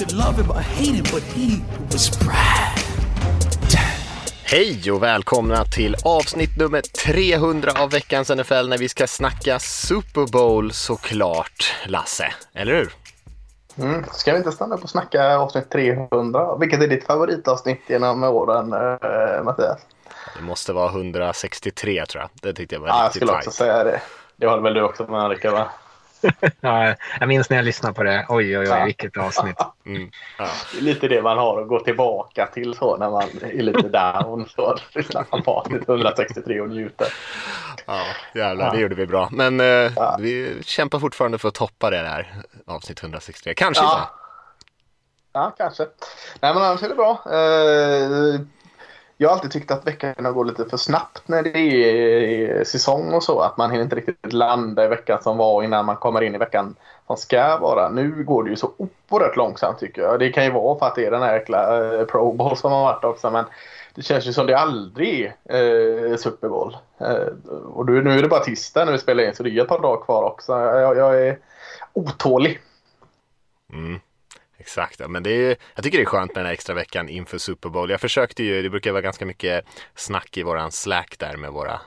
Could love him or hate him, but he was Brad. Hej och välkomna till avsnitt nummer 300 av veckans NFL när vi ska snacka Super Bowl såklart, Lasse. Eller hur? Mm. Ska vi inte stanna upp och snacka avsnitt 300? Vilket är ditt favoritavsnitt genom åren, äh, Mattias? Det måste vara 163 tror jag. Det tyckte jag var ja, riktigt Jag skulle också säga det. Det håller väl du också med Rickard va? ja, jag minns när jag lyssnade på det. Oj, oj, oj, vilket avsnitt. Mm. Ja. Det är lite det man har att gå tillbaka till så när man är lite down. Så lyssnar man på avsnitt 163 och njuter. Ja, jävlar, ja. det gjorde vi bra. Men eh, ja. vi kämpar fortfarande för att toppa det där avsnitt 163. Kanske ja. Ja, kanske. Nej, men annars är det bra. Eh, jag har alltid tyckt att veckorna går lite för snabbt när det är eh, säsong och så. Att man hinner inte riktigt landa i veckan som var innan man kommer in i veckan som ska vara. Nu går det ju så oerhört långsamt tycker jag. Det kan ju vara för att det är den här jäkla eh, Pro Bowl som har varit också. Men det känns ju som det aldrig är eh, Super Bowl. Eh, och nu, nu är det bara tisdag när vi spelar in så det är ett par dagar kvar också. Jag, jag är otålig. Mm. Exakt, men det är, jag tycker det är skönt med den här extra veckan inför Super Bowl. Jag försökte ju, det brukar vara ganska mycket snack i våran Slack där med våra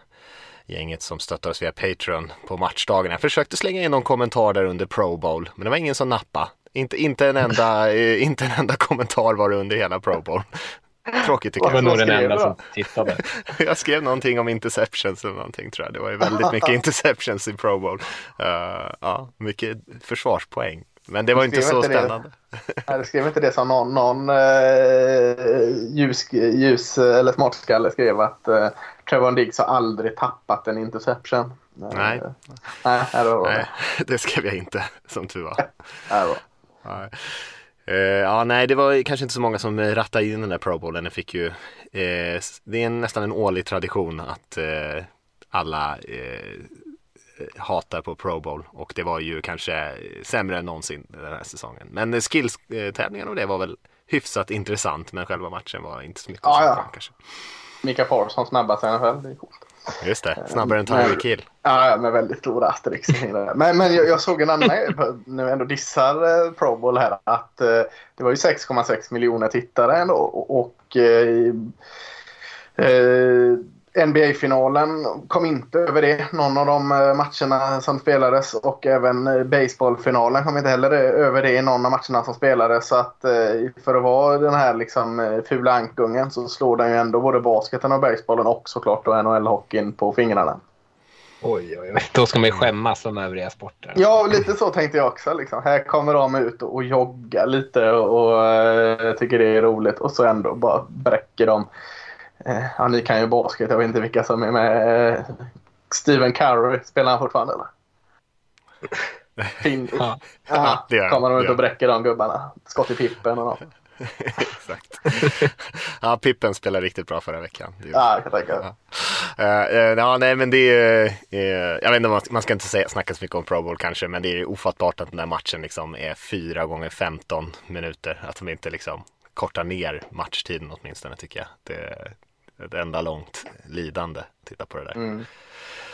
gänget som stöttar oss via Patreon på matchdagen. Jag försökte slänga in någon kommentar där under Pro Bowl, men det var ingen som nappa. Inte, inte, en, enda, inte en enda kommentar var det under hela Pro Bowl. Tråkigt tycker jag. Det var nog den enda som tittade. jag skrev någonting om interceptions eller någonting tror jag. Det var ju väldigt mycket interceptions i Pro Bowl. Uh, ja, mycket försvarspoäng. Men det var inte så inte spännande. Det, nej, det skrev inte det som någon, någon uh, ljus, ljus eller smartskalle skrev att uh, Trevor Diggs har aldrig tappat en interception. Nej. Uh, nej, det, var nej det skrev jag inte som tur var. nej, var. Nej. Uh, ja, nej, det var kanske inte så många som rattade in den där Pro Bowlen. Den fick ju, uh, det är en, nästan en årlig tradition att uh, alla hatar på Pro Bowl och det var ju kanske sämre än någonsin den här säsongen. Men skills-tävlingen och det var väl hyfsat intressant men själva matchen var inte så mycket ja, ja. kanske. Mika Parsons snabbast i NFL, det är coolt. Just det, snabbare än Tyreek Hill. Ja, med väldigt stora asterisk. men men jag, jag såg en annan, nu ändå dissar Pro Bowl här, att det var ju 6,6 miljoner tittare ändå och, och uh, NBA-finalen kom inte över det. Någon av de eh, matcherna som spelades och även eh, baseballfinalen kom inte heller över det i någon av matcherna som spelades. Så att eh, för att vara den här liksom fula ankungen så slår den ju ändå både basketen och baseballen och såklart NHL-hockeyn på fingrarna. Oj, oj, oj. Då ska man ju skämmas som övriga sporter. Ja, lite så tänkte jag också. Liksom. Här kommer de ut och joggar lite och, och tycker det är roligt och så ändå bara bräcker de Eh, ja, ni kan ju basket. Jag vet inte vilka som är med. Eh, Steven Curry, spelar han fortfarande eller? Fin. Ja, ja, det gör Kommer de ut och bräcker de gubbarna. Skott i Pippen och något. Exakt. ja, Pippen spelade riktigt bra förra veckan. ja, jag kan tänka ja. Uh, ja, nej, men det är, uh, jag vet inte, man ska inte säga, snacka så mycket om Pro Bowl kanske, men det är ofattbart att den där matchen liksom är fyra gånger 15 minuter. Att de inte liksom korta ner matchtiden åtminstone tycker jag. Det, är ett enda långt lidande. Titta på det där. Mm.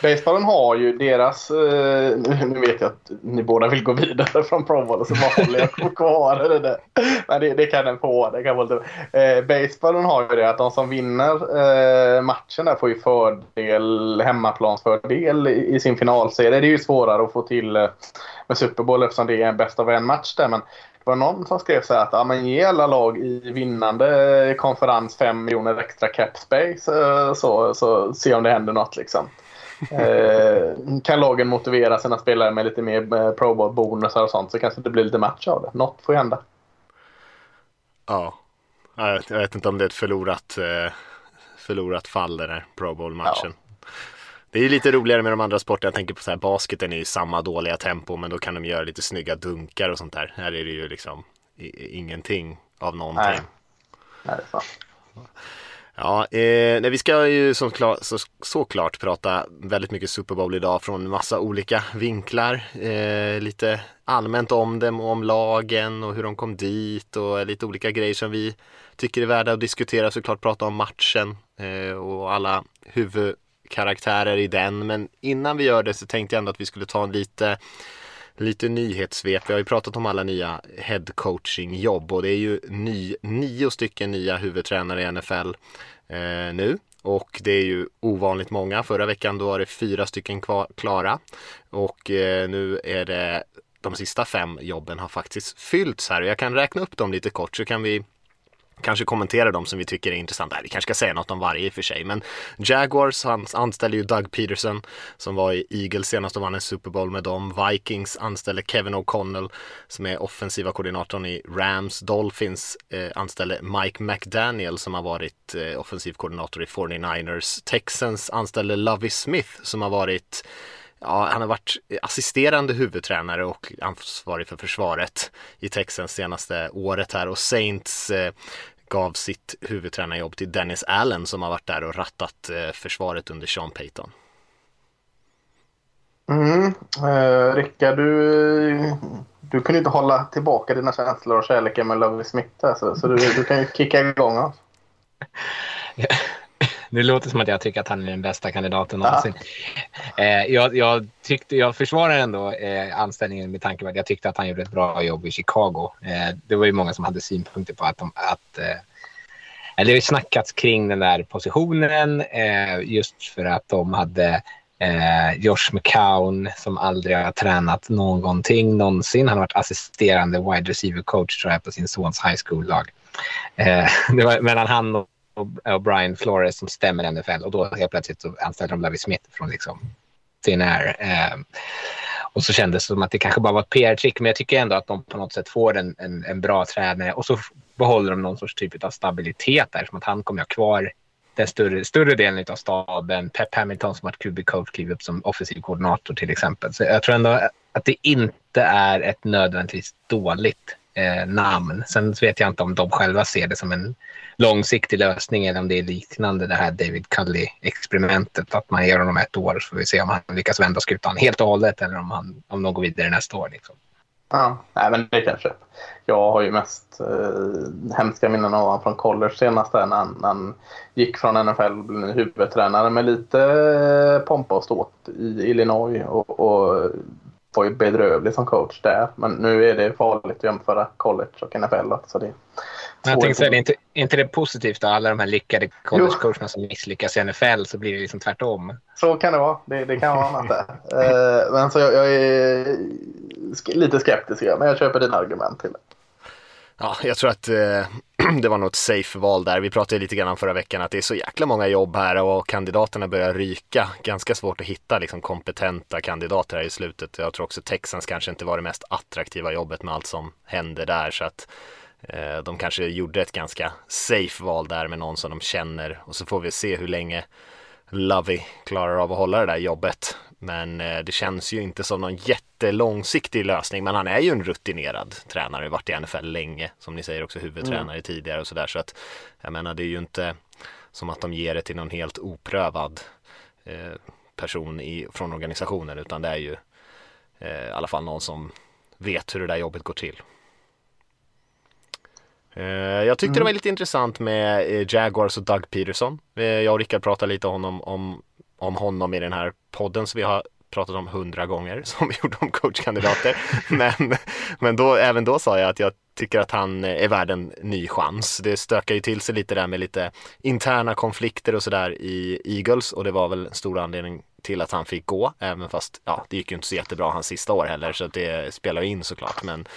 Baseballen har ju deras, eh, nu vet jag att ni båda vill gå vidare från Pro Bowl så bara håller jag kvar det där. Men det, det, kan den få. Det kan få lite, eh, baseballen har ju det att de som vinner eh, matchen där får ju fördel, hemmaplansfördel i, i sin finalserie. Det är ju svårare att få till eh, med Super Bowl eftersom det är en bäst av en match där. Men var någon som skrev så här att ja, men ge alla lag i vinnande konferens 5 miljoner extra cap space eh, så, så se om det händer något liksom. eh, kan lagen motivera sina spelare med lite mer eh, pro bowl bonusar och sånt så kanske det blir lite match av det. Något får ju hända. Ja, jag vet inte om det är ett förlorat, eh, förlorat fall den här pro bowl matchen. Ja. Det är lite roligare med de andra sporterna. Jag tänker på så här, basketen är ju samma dåliga tempo men då kan de göra lite snygga dunkar och sånt där. Här är det ju liksom ingenting av någonting. Nej. Nej, det är sant. Ja, eh, nej, vi ska ju som klar, så, såklart prata väldigt mycket Super Bowl idag från massa olika vinklar. Eh, lite allmänt om dem och om lagen och hur de kom dit och lite olika grejer som vi tycker är värda att diskutera. Såklart prata om matchen eh, och alla karaktärer i den. Men innan vi gör det så tänkte jag ändå att vi skulle ta en lite lite nyhetssvep. Vi har ju pratat om alla nya headcoaching jobb och det är ju ny, nio stycken nya huvudtränare i NFL eh, nu. Och det är ju ovanligt många. Förra veckan då var det fyra stycken kvar, klara. Och eh, nu är det de sista fem jobben har faktiskt fyllts här. Och jag kan räkna upp dem lite kort så kan vi kanske kommentera dem som vi tycker är intressanta. Vi kanske ska säga något om varje i och för sig. Men Jaguars han anställde ju Doug Peterson som var i Eagles senast och vann en Super Bowl med dem. Vikings anställde Kevin O'Connell som är offensiva koordinatorn i Rams. Dolphins eh, anställde Mike McDaniel som har varit eh, offensiv koordinator i 49ers. Texans anställde Lovie Smith som har varit Ja, han har varit assisterande huvudtränare och ansvarig för försvaret i Texans senaste året här och Saints eh, gav sitt huvudtränarjobb till Dennis Allen som har varit där och rattat eh, försvaret under Sean Payton. Mm. Eh, Rickard, du, du kunde inte hålla tillbaka dina känslor och kärleken med Lovie Smith här, så, så du, du kan ju kicka igång oss. Det låter som att jag tycker att han är den bästa kandidaten någonsin. Ja. Eh, jag, jag, tyckte, jag försvarar ändå eh, anställningen med tanke på att jag tyckte att han gjorde ett bra jobb i Chicago. Eh, det var ju många som hade synpunkter på att de, att, eh, eller det har ju snackats kring den där positionen eh, just för att de hade eh, Josh McCown som aldrig har tränat någonting någonsin. Han har varit assisterande wide receiver coach tror jag på sin sons high school-lag. Eh, det var mellan han och och Brian Flores som stämmer NFL och då helt plötsligt så anställde de Lovie Smith från liksom sin air. Eh, och så kändes det som att det kanske bara var ett PR-trick men jag tycker ändå att de på något sätt får en, en, en bra tränare och så behåller de någon sorts typ av stabilitet där som att han kommer ha kvar den större, större delen av staben. Pep Hamilton som varit QB-coach kliver upp som offensiv koordinator till exempel. Så jag tror ändå att det inte är ett nödvändigtvis dåligt eh, namn. Sen vet jag inte om de själva ser det som en långsiktig lösning eller om det är liknande det här David Cully-experimentet. Att man ger honom ett år så får vi se om han lyckas vända skutan helt och hållet eller om, han, om de går vidare nästa år. Liksom. Ja, nej, men det kanske. Jag har ju mest eh, hemska minnen av honom från college senast där när han, när han gick från NFL och blev huvudtränare med lite eh, pompa och ståt i Illinois och, och var ju bedrövlig som coach där. Men nu är det farligt att jämföra college och NFL. Så det jag tänkte säga, är inte, inte det positivt då? Alla de här lyckade collegecoacherna som misslyckas i NFL så blir det liksom tvärtom. Så kan det vara. Det, det kan vara annat där. uh, men så jag, jag är lite skeptisk, men jag köper dina argument till det. Ja, jag tror att eh, det var något safe val där. Vi pratade lite grann om förra veckan att det är så jäkla många jobb här och kandidaterna börjar ryka. Ganska svårt att hitta liksom, kompetenta kandidater här i slutet. Jag tror också Texans kanske inte var det mest attraktiva jobbet med allt som hände där. Så att eh, de kanske gjorde ett ganska safe val där med någon som de känner och så får vi se hur länge Lovey klarar av att hålla det där jobbet. Men eh, det känns ju inte som någon jättelångsiktig lösning. Men han är ju en rutinerad tränare, varit i NFL länge. Som ni säger också huvudtränare mm. tidigare och sådär. Så att jag menar det är ju inte som att de ger det till någon helt oprövad eh, person i, från organisationen. Utan det är ju eh, i alla fall någon som vet hur det där jobbet går till. Eh, jag tyckte mm. det var lite intressant med eh, Jaguars och Doug Peterson. Jag och Rickard pratade lite om honom, om, om honom i den här podden som vi har pratat om hundra gånger som vi gjorde om coachkandidater. men men då, även då sa jag att jag tycker att han är värd en ny chans. Det stökar ju till sig lite där med lite interna konflikter och sådär i Eagles och det var väl en stor anledning till att han fick gå, även fast ja, det gick ju inte så jättebra hans sista år heller så det spelar ju in såklart. Men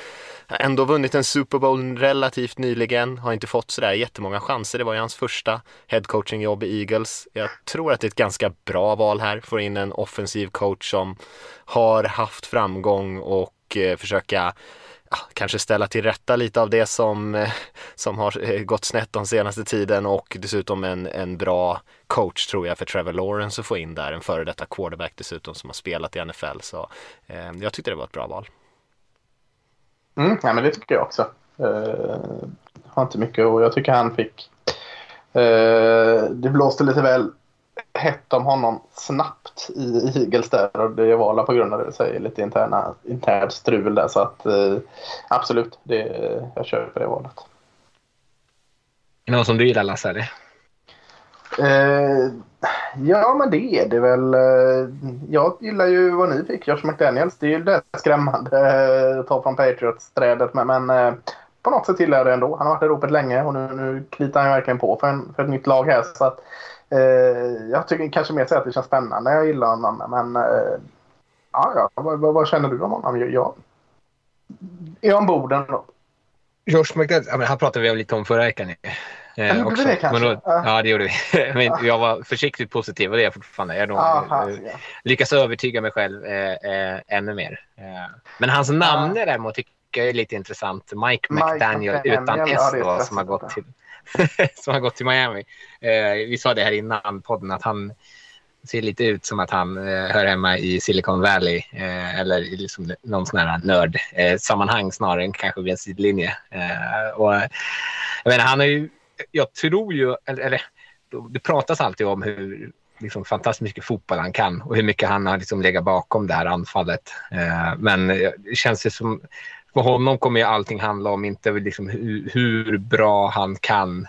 ändå vunnit en Super Bowl relativt nyligen, har inte fått sådär jättemånga chanser. Det var ju hans första headcoaching-jobb i Eagles. Jag tror att det är ett ganska bra val här, få in en offensiv coach som har haft framgång och eh, försöka kanske ställa till rätta lite av det som, eh, som har eh, gått snett de senaste tiden och dessutom en, en bra coach tror jag för Trevor Lawrence att få in där, en före detta quarterback dessutom som har spelat i NFL. Så eh, jag tyckte det var ett bra val. Mm, ja, men det tycker jag också. Uh, har inte mycket och jag tycker han fick... Uh, det blåste lite väl hett om honom snabbt i Eagles där och det var på grund av det, säger lite interna, internt strul där så att uh, absolut, det, jag kör på det valet. Någon som du gillar Lasse? Eller? Eh, ja, men det är det väl. Eh, jag gillar ju vad ni fick, Josh McDaniels. Det är ju det skrämmande eh, att ta från Patriots-trädet. Men, men på något sätt gillar jag det ändå. Han har varit i ropet länge och nu, nu kritar han verkligen på för, en, för ett nytt lag här. Så att, eh, jag tycker kanske mer så att det känns spännande. Jag gillar honom. Men eh, ja, ja vad, vad, vad, känner du om honom? Jag, jag är ombord ändå. Josh McDaniels, ja, han pratade vi lite om förra veckan. Eh, ja, också. det kanske? Då, ja, det gjorde vi. Men jag var försiktigt positiv och det är jag fortfarande. Jag Aha, eh, ja. lyckas övertyga mig själv eh, eh, ännu mer. Eh, men hans namn ja. däremot tycker jag är lite intressant. Mike, Mike McDaniel, utan S då, som har gått till som har gått till Miami. Eh, vi sa det här innan podden att han ser lite ut som att han hör hemma i Silicon Valley eller i liksom någon sån här nördsammanhang snarare än kanske vid en sidlinje. och, jag menar, han är ju jag tror ju, eller, eller det pratas alltid om hur liksom, fantastiskt mycket fotboll han kan och hur mycket han har liksom, legat bakom det här anfallet. Eh, men eh, det känns ju som, för honom kommer ju allting handla om inte liksom, hur, hur bra han kan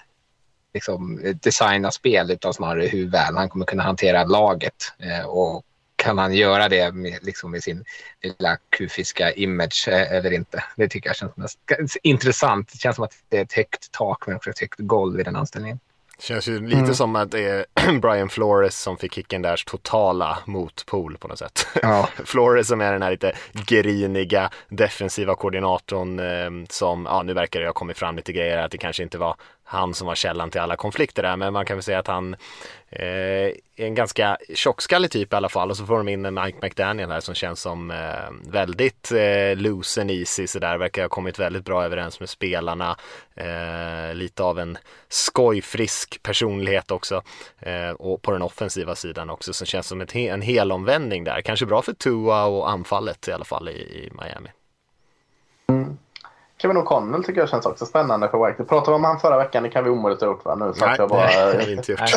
liksom, designa spel utan snarare hur väl han kommer kunna hantera laget. Eh, och kan han göra det med, liksom med sin lilla kufiska image eh, eller inte? Det tycker jag känns mest, intressant. Det känns som att det är ett högt tak men också ett högt golv i den anställningen. Det känns ju lite mm. som att det är Brian Flores som fick kicken där totala motpol på något sätt. Ja. Flores som är den här lite griniga defensiva koordinatorn eh, som, ja nu verkar det ha kommit fram lite grejer att det kanske inte var han som var källan till alla konflikter där men man kan väl säga att han eh, är en ganska tjockskallig typ i alla fall. Och så får de in en Mike McDaniel här som känns som eh, väldigt eh, loose and easy sådär. Verkar ha kommit väldigt bra överens med spelarna. Eh, lite av en skojfrisk personlighet också. Eh, och på den offensiva sidan också som känns som ett, en helomvändning där. Kanske bra för Tua och anfallet i alla fall i, i Miami. Kevin O'Connell tycker jag känns också spännande för White. Pratade vi om han förra veckan? Det kan vi omöjligt ha gjort va? Nu så nej, jag bara... nej, det har vi inte gjort.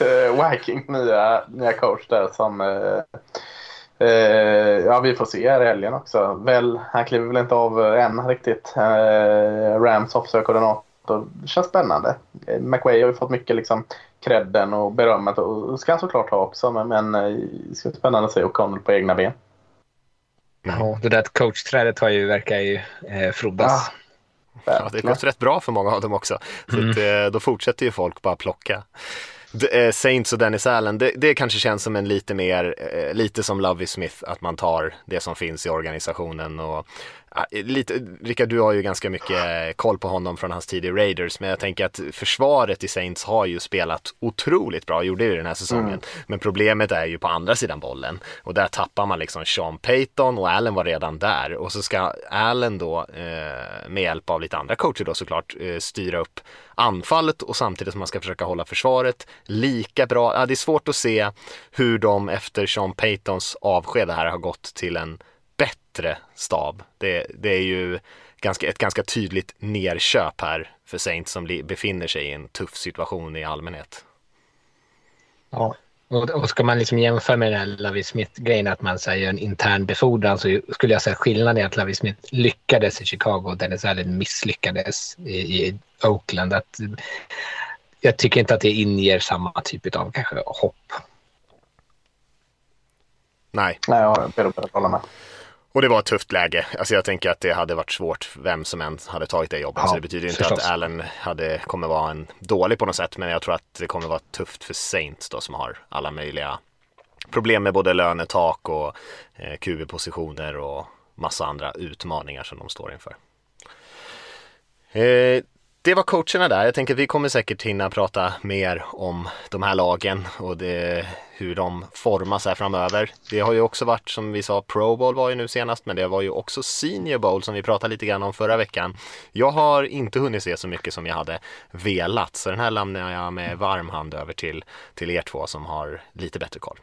Eh, Viking nya, nya coach där som... Eh, eh, ja, vi får se här i helgen också. Väl, han kliver väl inte av än riktigt. Eh, Rams offside-koordinator. Det känns spännande. Eh, McWay har ju fått mycket liksom credden och berömmet och ska han såklart ha också. Men, men eh, det ska bli spännande att se O'Connell på egna ben. Ja, det där coachträdet har ju, verkar ju eh, frodas. Ja. ja, det har gått rätt bra för många av dem också. Så mm. att, eh, då fortsätter ju folk bara plocka. Eh, Saints och Dennis Allen, det, det kanske känns som en lite mer, eh, lite som Lovey Smith, att man tar det som finns i organisationen och Lite, Rickard, du har ju ganska mycket koll på honom från hans tid i Raiders, men jag tänker att försvaret i Saints har ju spelat otroligt bra, gjorde det den här säsongen. Mm. Men problemet är ju på andra sidan bollen och där tappar man liksom Sean Payton och Allen var redan där och så ska Allen då eh, med hjälp av lite andra coacher då såklart eh, styra upp anfallet och samtidigt som man ska försöka hålla försvaret lika bra. Ja, det är svårt att se hur de efter Sean Paytons avsked här har gått till en bättre stab. Det, det är ju ganska, ett ganska tydligt nerköp här för Saints som befinner sig i en tuff situation i allmänhet. Ja, och, och ska man liksom jämföra med den här Lavi Smith-grejen att man säger en intern befordran så skulle jag säga att skillnaden är att Lavi Smith lyckades i Chicago och Dennis Allen misslyckades i, i Oakland. Att, jag tycker inte att det inger samma typ av kanske hopp. Nej. Nej, jag ber att hålla med. Och det var ett tufft läge. Alltså jag tänker att det hade varit svårt vem som än hade tagit det jobbet. Ja, så det betyder inte förstås. att Allen hade, kommer vara en dålig på något sätt. Men jag tror att det kommer vara tufft för Saints då som har alla möjliga problem med både lönetak och eh, QB-positioner och massa andra utmaningar som de står inför. Eh, det var coacherna där. Jag tänker att vi kommer säkert hinna prata mer om de här lagen och det, hur de formas här framöver. Det har ju också varit som vi sa, Pro Bowl var ju nu senast, men det var ju också Senior Bowl som vi pratade lite grann om förra veckan. Jag har inte hunnit se så mycket som jag hade velat, så den här lämnar jag med varm hand över till, till er två som har lite bättre koll.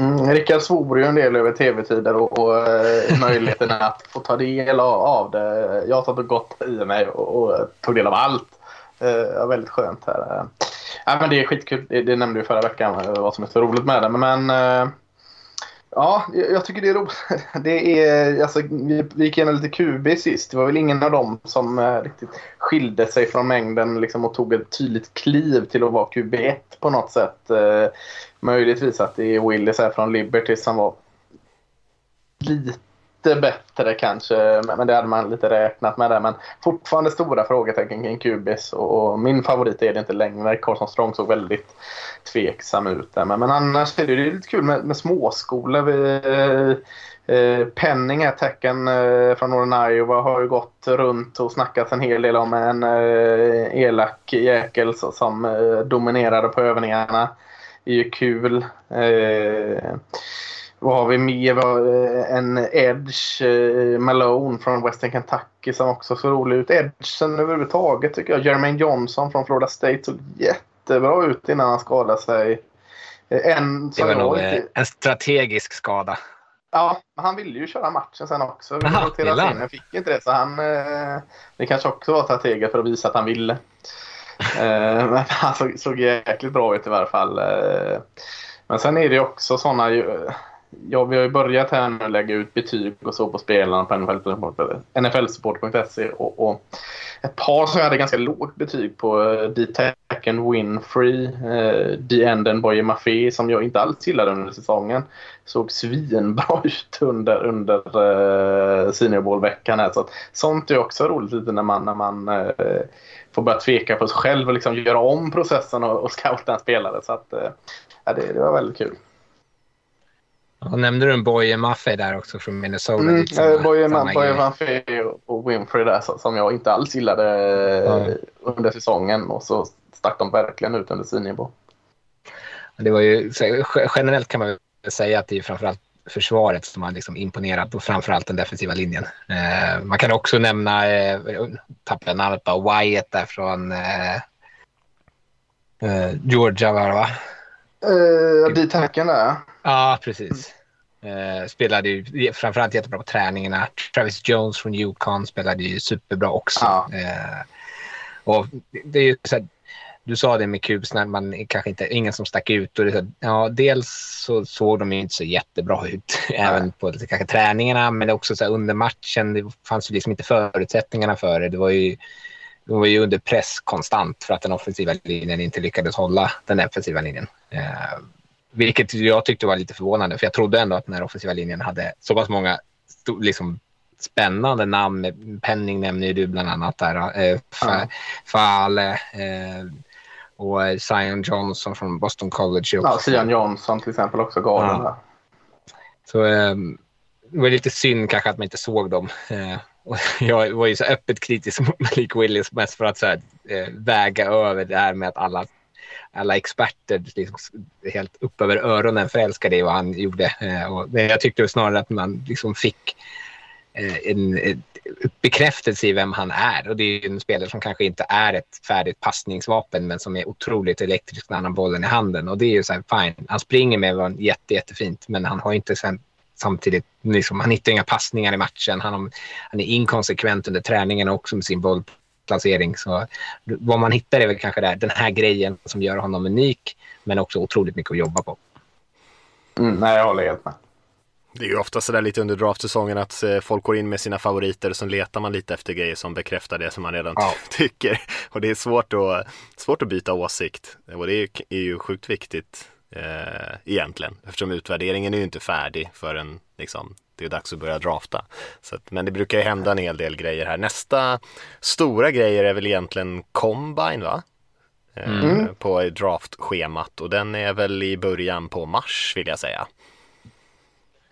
Mm, Rickard svor ju en del över tv-tider och, och eh, möjligheten att få ta del av, av det. Jag har tagit gott i mig och, och tog del av allt. Uh, väldigt skönt här. Ja, men det är skitkul. Det, det nämnde vi förra veckan eh, vad som är så roligt med det. Men uh, ja, jag tycker det är roligt. Det är, alltså, vi, vi gick igenom lite QB sist. Det var väl ingen av dem som uh, riktigt skilde sig från mängden liksom, och tog ett tydligt kliv till att vara QB1 på något sätt. Uh, möjligtvis att det är Willis här från Liberty som var lite bättre kanske. Men det hade man lite räknat med där. Men fortfarande stora frågetecken kring Kubis. Och, min favorit är det inte längre. Carson Strong såg väldigt tveksam ut där. Men, men annars är det, ju lite kul med, med småskolor. Vi, eh, eh Penning, attacken eh, från Northern Iowa, har ju gått runt och snackat en hel del om en eh, elak jäkel som eh, dominerade på övningarna. Är ju kul. Eh, vad har vi mer? Vi har, eh, En Edge, eh, Malone från Western Kentucky som också såg rolig ut. Edgen överhuvudtaget tycker jag. Jermaine Johnson från Florida State såg jättebra ut innan han skadade sig. Eh, En Det var nog inte- en strategisk skada. Ja, men han ville ju köra matchen sen också. Ville han? fick inte det. Så han, det kanske också var strategiskt för att visa att han ville. Eh, men han såg, såg jäkligt bra ut i varje fall. Eh. Men sen är det också sådana... Eh, ja, vi har ju börjat här nu lägga ut betyg och så på spelarna på nflsupport.se och, och ett par som jag hade ganska lågt betyg på. eh, D-Tacken Winfrey, eh, D-Enden Boye Maffé som jag inte alls gillade under säsongen. Såg svinbra ut under, under eh, Senior Bowl-veckan. Här. Så att, sånt är också roligt lite när man, när man eh, får börja tveka på sig själv och liksom göra om processen och, och scouta en spelare. Så att, eh, ja, det, det var väldigt kul. Och nämnde du en Boye Maffei där också från Minnesota? Mm, samma- eh, Boye samma Boye och- Winfrey där som jag inte alls gillade Ja. under säsongen och så stack de verkligen ut under Senior Bowl. Det var ju, generellt kan man säga att det är framförallt försvaret som har liksom imponerat och framförallt den defensiva linjen. Eh, man kan också nämna, eh, tappade namnet bara, Wyatt där från eh, eh, Georgia var det va? Uh, D-Tacken där. Ja, precis. Eh, spelade ju framförallt jättebra på träningarna. Travis Jones från Yukon spelade ju superbra också. Ja. Eh, och det är ju så här, du sa det med Cubes när man kanske inte, ingen som stack ut. Och det så ja, dels så såg de ju inte så jättebra ut, även på kanske träningarna, men också så här, under matchen. Det fanns ju liksom inte förutsättningarna för det. Det var ju, de var ju under press konstant för att den offensiva linjen inte lyckades hålla den defensiva linjen. Eh, vilket jag tyckte var lite förvånande, för jag trodde ändå att den här offensiva linjen hade så pass många liksom, spännande namn. Penning nämner ju du bland annat där. Eh. Fale eh, och eh, Zion Johnson från Boston College. Ja, Sian Johnson till exempel också galen Ja. där. Så eh, det var lite synd kanske att man inte såg dem. Eh, och jag var ju så öppet kritisk mot Malik Willis mest för att så här, eh, väga över det här med att alla, alla experter liksom, helt upp över öronen förälskade i vad han gjorde. Och jag tyckte snarare att man liksom fick en, en bekräftelse i vem han är. Och det är ju en spelare som kanske inte är ett färdigt passningsvapen men som är otroligt elektrisk när han har bollen i handen. Och det är ju så här, fine. Han springer med var jätte, jättefint men han har inte sen, samtidigt, liksom, han hittar inga passningar i matchen. Han, har, han är inkonsekvent under träningen också med sin bollplacering. Så vad man hittar är väl kanske där, den här grejen som gör honom unik men också otroligt mycket att jobba på. Mm, nej, jag håller helt med. Det är ju ofta sådär lite under draftsäsongen att eh, folk går in med sina favoriter och så letar man lite efter grejer som bekräftar det som man redan Ja. tycker. Och det är svårt att, svårt att byta åsikt. Och det är, är ju sjukt viktigt eh, egentligen. Eftersom utvärderingen är ju inte färdig förrän liksom, det är dags att börja drafta. Så att, men det brukar ju hända en hel del grejer här. Nästa stora grejer är väl egentligen Combine va? Eh, Mm. På draftschemat och den är väl i början på mars vill jag säga.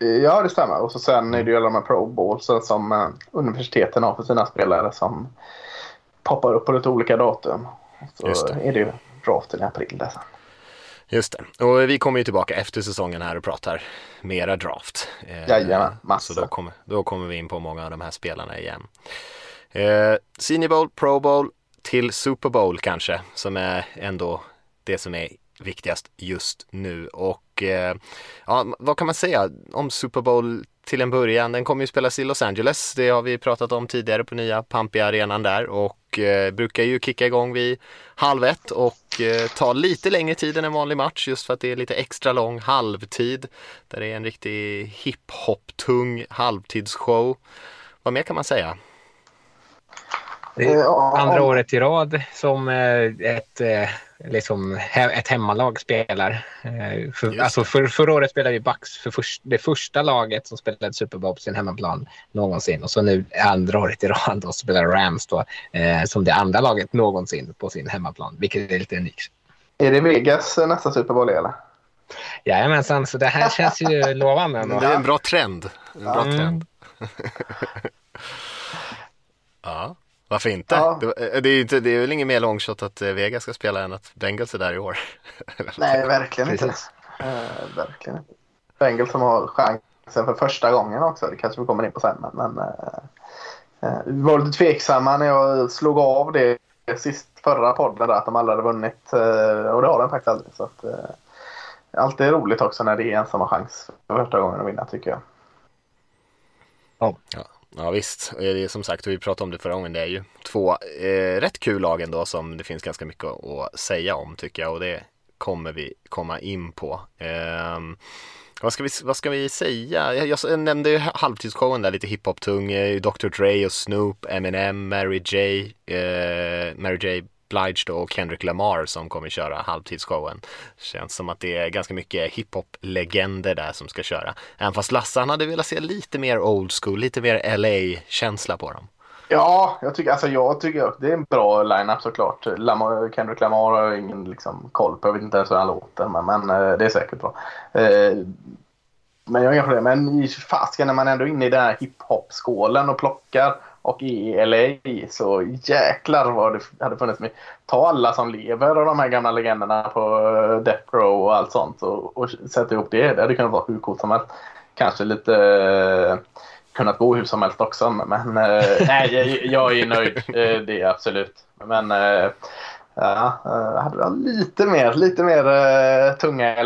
Ja, det stämmer. Och så sen är det ju alla de här Pro Bowlsen som eh, universiteten har för sina spelare som poppar upp på lite olika datum. Så är det ju draften i april där sen. Just det. Och vi kommer ju tillbaka efter säsongen här och pratar mera draft. Eh, Jajamän, massor. Så då kommer, då kommer vi in på många av de här spelarna igen. Eh, Senior Bowl, Pro Bowl till Super Bowl kanske, som är ändå det som är viktigast just nu. Och eh, ja, vad kan man säga om Super Bowl till en början? Den kommer ju spelas i Los Angeles. Det har vi pratat om tidigare på nya pampiga arenan där och eh, brukar ju kicka igång vid halv ett och eh, ta lite längre tid än en vanlig match just för att det är lite extra lång halvtid. Där det är en riktig hiphop-tung halvtidsshow. Vad mer kan man säga? Det är andra året i rad som eh, ett, eh, liksom, ett hemmalag spelar. Eh, för, alltså för, förra året spelade vi Bucks för först, det första laget som spelade Super Bowl på sin hemmaplan någonsin. Och så nu andra året i rad då spelar Rams då, som det andra laget någonsin på sin hemmaplan, vilket är lite unikt. Är det Vegas nästa Super Bowl eller? Jajamensan, så det här känns ju lovande. Det är en bra trend. En bra mm. trend. ja. Varför inte? Ja. Det, det, är inte? det är väl inget mer långshot att eh, Vegas ska spela än att Bengals är där i år. Nej, verkligen inte. Uh, verkligen inte. Bengals som har chansen för första gången också. Det kanske vi kommer in på sen. Men, men uh, uh, vi var lite tveksamma när jag slog av det sist förra podden där att de aldrig hade vunnit. och det har de faktiskt aldrig. Så att, alltid roligt också när det är en som har chans för första gången att vinna tycker jag. Oh. Ja. Ja visst, eh, det är som sagt, vi pratade om det förra gången, det är ju två eh, rätt kul lag ändå som det finns ganska mycket att, säga om tycker jag och det kommer vi komma in på. Eh, vad ska, vi, vad ska vi säga? Jag, jag nämnde ju halvtidsshowen där, lite hiphop-tung, eh, Dr Dre och Snoop, Eminem, Mary J, eh, Mary J Blige då och Kendrick Lamar som kommer köra halvtidsshowen. Känns som att det är ganska mycket hiphop-legender där som ska köra. Även fast Lasse han hade velat se lite mer old school, lite mer LA-känsla på dem. Ja, jag tycker, alltså jag tycker att det är en bra line-up såklart. Lamar, Kendrick Lamar har jag ingen liksom, koll på. Jag vet inte ens hur han låter, men, men eh, det är säkert bra. Eh, men jag är inga. Men i fasken när man ändå är inne i den här hiphop-skålen och plockar och i LA så jäklar vad det hade funnits med. Ta alla som lever och de här gamla legenderna på eh, Death Row och allt sånt och, och sätta ihop det. Det hade kunnat vara hur coolt som helst. Kanske lite uh, kunnat gå hur som helst också men uh, nej, jag, jag, är nöjd. Uh, det är absolut. Men uh, ja, hade lite mer, lite mer tunga i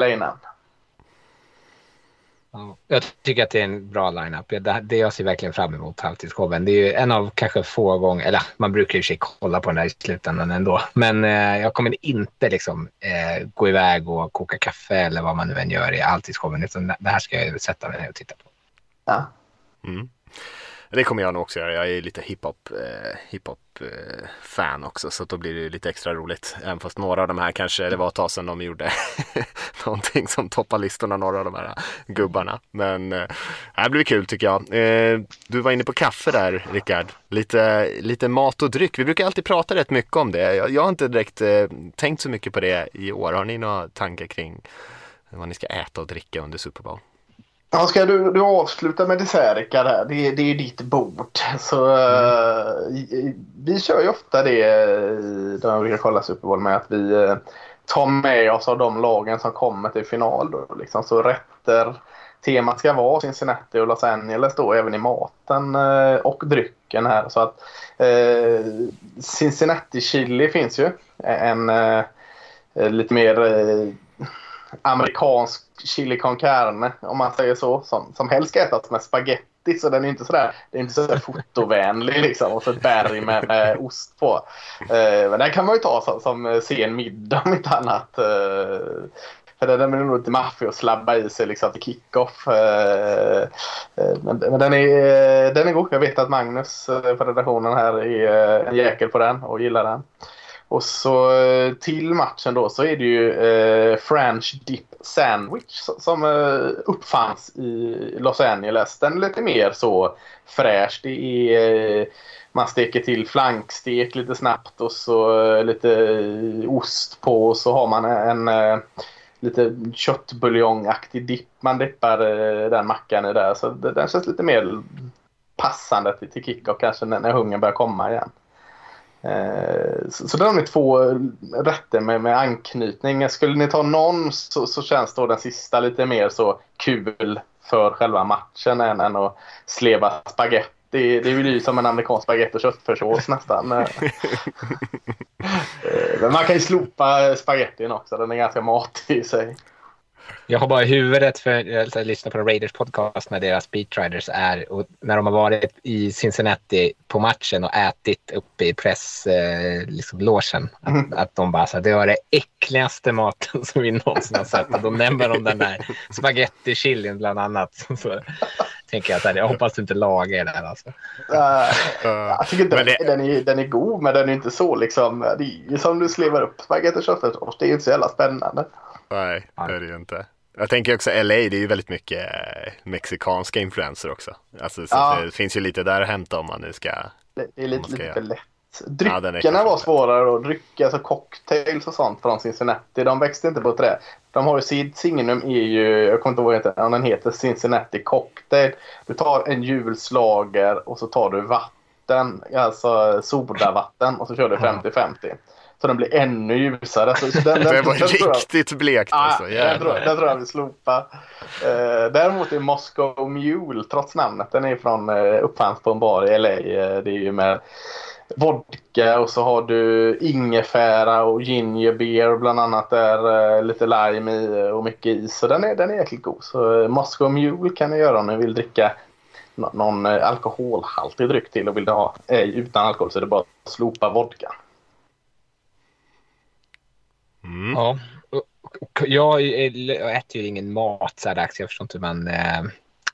jag tycker att det är en bra lineup. Det, det jag ser verkligen fram emot halvtidsshowen. Det är ju en av kanske få gånger, eller man brukar ju sig kolla på den här i slutändan ändå. Men eh, jag kommer inte liksom eh, gå iväg och koka kaffe eller vad man nu än gör i halvtidsshowen. Utan det här ska jag sätta mig ner och titta på. Ja. Mm. Det kommer jag nog också göra. Jag är lite hiphop, eh, hiphop eh, fan också så då blir det lite extra roligt. Även fast några av de här kanske, det var ett tag sedan de gjorde någonting som toppar listorna, några av de här gubbarna. Men eh, det blir kul tycker jag. Eh, du var inne på kaffe där Rickard. Lite, lite mat och dryck. Vi brukar alltid prata rätt mycket om det. Jag, jag har inte direkt eh, tänkt så mycket på det i år. Har ni några tankar kring vad ni ska äta och dricka under Super Bowl? Ja, ska du, du avsluta med dessert Rickard? Det, det är ditt bord. Så, mm. uh, vi kör ju ofta det när vi brukar kolla Super Bowl med att vi uh, tar med oss av de lagen som kommer till final. Då, liksom. Så rätter, temat ska vara Cincinnati och Los Angeles då även i maten och drycken här. Så att Cincinnati chili finns ju. En lite mer amerikansk chili con carne om man säger så. Som, som helst ska ätas med spaghetti så den är inte sådär, det är inte sådär fotovänlig liksom. Och så ett berg med, med ost på. Eh, men den kan man ju ta som, som sen middag om inte annat. Eh, för den är nog lite maffig att slabba i sig liksom till kick-off. Eh, eh, men, men den, är, eh, den är god. Jag vet att Magnus på redaktionen här är en jäkel på den och gillar den. Och så eh, till matchen då så är det ju eh, French Dip Sandwich som eh, uppfanns i Los Angeles. Den är lite mer så fräsch. Det är, eh, man steker till flankstek lite snabbt och så eh, lite eh, ost på och så har man en, en lite köttbuljongaktig dipp. Man dippar den mackan i där så den känns lite mer passande till kickoff kanske när, när hungern börjar komma igen. Eh, så, så de är två rätter med, med anknytning. Skulle ni ta någon så, så, känns då den sista lite mer så kul för själva matchen än, än att sleva spagetti. Det är ju som en amerikansk spagetti och köttfärssås nästan. Eh, Men man kan ju slopa spagettin också. Den är ganska matig i sig. Jag har bara i huvudet för jag lyssnar på Raiders podcast när deras beatriders är och när de har varit i Cincinnati på matchen och ätit uppe i presslogen. Eh, liksom, logen. att, att de bara så här, det var det äckligaste maten som vi någonsin har sett. Och då nämner de den där spaghetti chilin bland annat. Så tänker jag att jag hoppas du inte lagar den alltså. Uh, jag tycker Men det- den, är, den är god men den är inte så liksom. Det är ju som du slevar upp spagetti och köttfärssås. Det är ju inte så jävla spännande. Nej, det är det ju inte. Jag tänker också LA, det är ju väldigt mycket eh, mexikanska influenser också. Alltså, så Ja. det finns ju lite där att hämta om man nu ska... Det är lite, lite lätt. Ja, Dryckerna kanske var svårare att dricka, alltså cocktails och sånt från Cincinnati. De växte inte på träd. De har ju Sid Signum är ju, jag kommer inte ihåg vad den heter, om den heter Cincinnati Cocktail. Du tar en julslager och så tar du vatten, alltså sodavatten och så kör du 50-50. Så den blir ännu ljusare. Så så den, den, Det var den tror jag- riktigt blekt alltså. den, tror, den tror jag vi slopar. Uh, däremot är Moscow Mule, trots namnet, den är från uh, uppfanns på en bar i LA. Eh, det är ju med vodka och så har du ingefära och ginger beer bland annat där. eh, lite lime i eh, och mycket is. Så den är, den är jäkligt god. Så uh, Moscow Mule kan ni göra om ni vill dricka nå- någon uh, alkoholhaltig dryck till och vill du ha eh, utan alkohol så är det bara att slopa vodka. Mm. Ja. jag äter ju ingen mat så här dags. Jag förstår inte hur man eh,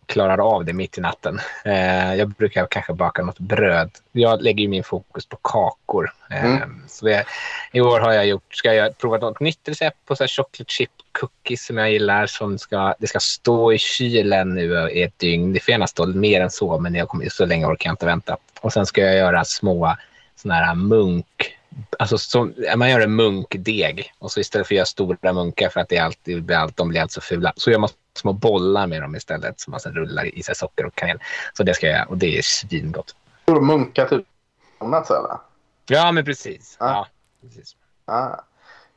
klarar av det mitt i natten. Eh, jag brukar kanske baka något bröd. Jag lägger ju min fokus på kakor. Eh, Mm. så jag, I år har jag gjort, ska jag prova något nytt recept på så här chocolate chip cookies som jag gillar. Som ska, det ska stå i kylen nu i ett dygn. Det får gärna stå mer än så, men jag kommer, så länge orkar jag inte vänta. Och sen ska jag göra små såna här munk Alltså som, man gör en munkdeg och så istället för att göra stora munkar för att det alltid, allt, de blir allt så fula så gör man små bollar med dem istället som man sen rullar i sig socker och kanel. Så det ska jag göra och det är svingott. Munkar typ donuts eller? Ja, men precis. Ja. Ja, precis. Ah.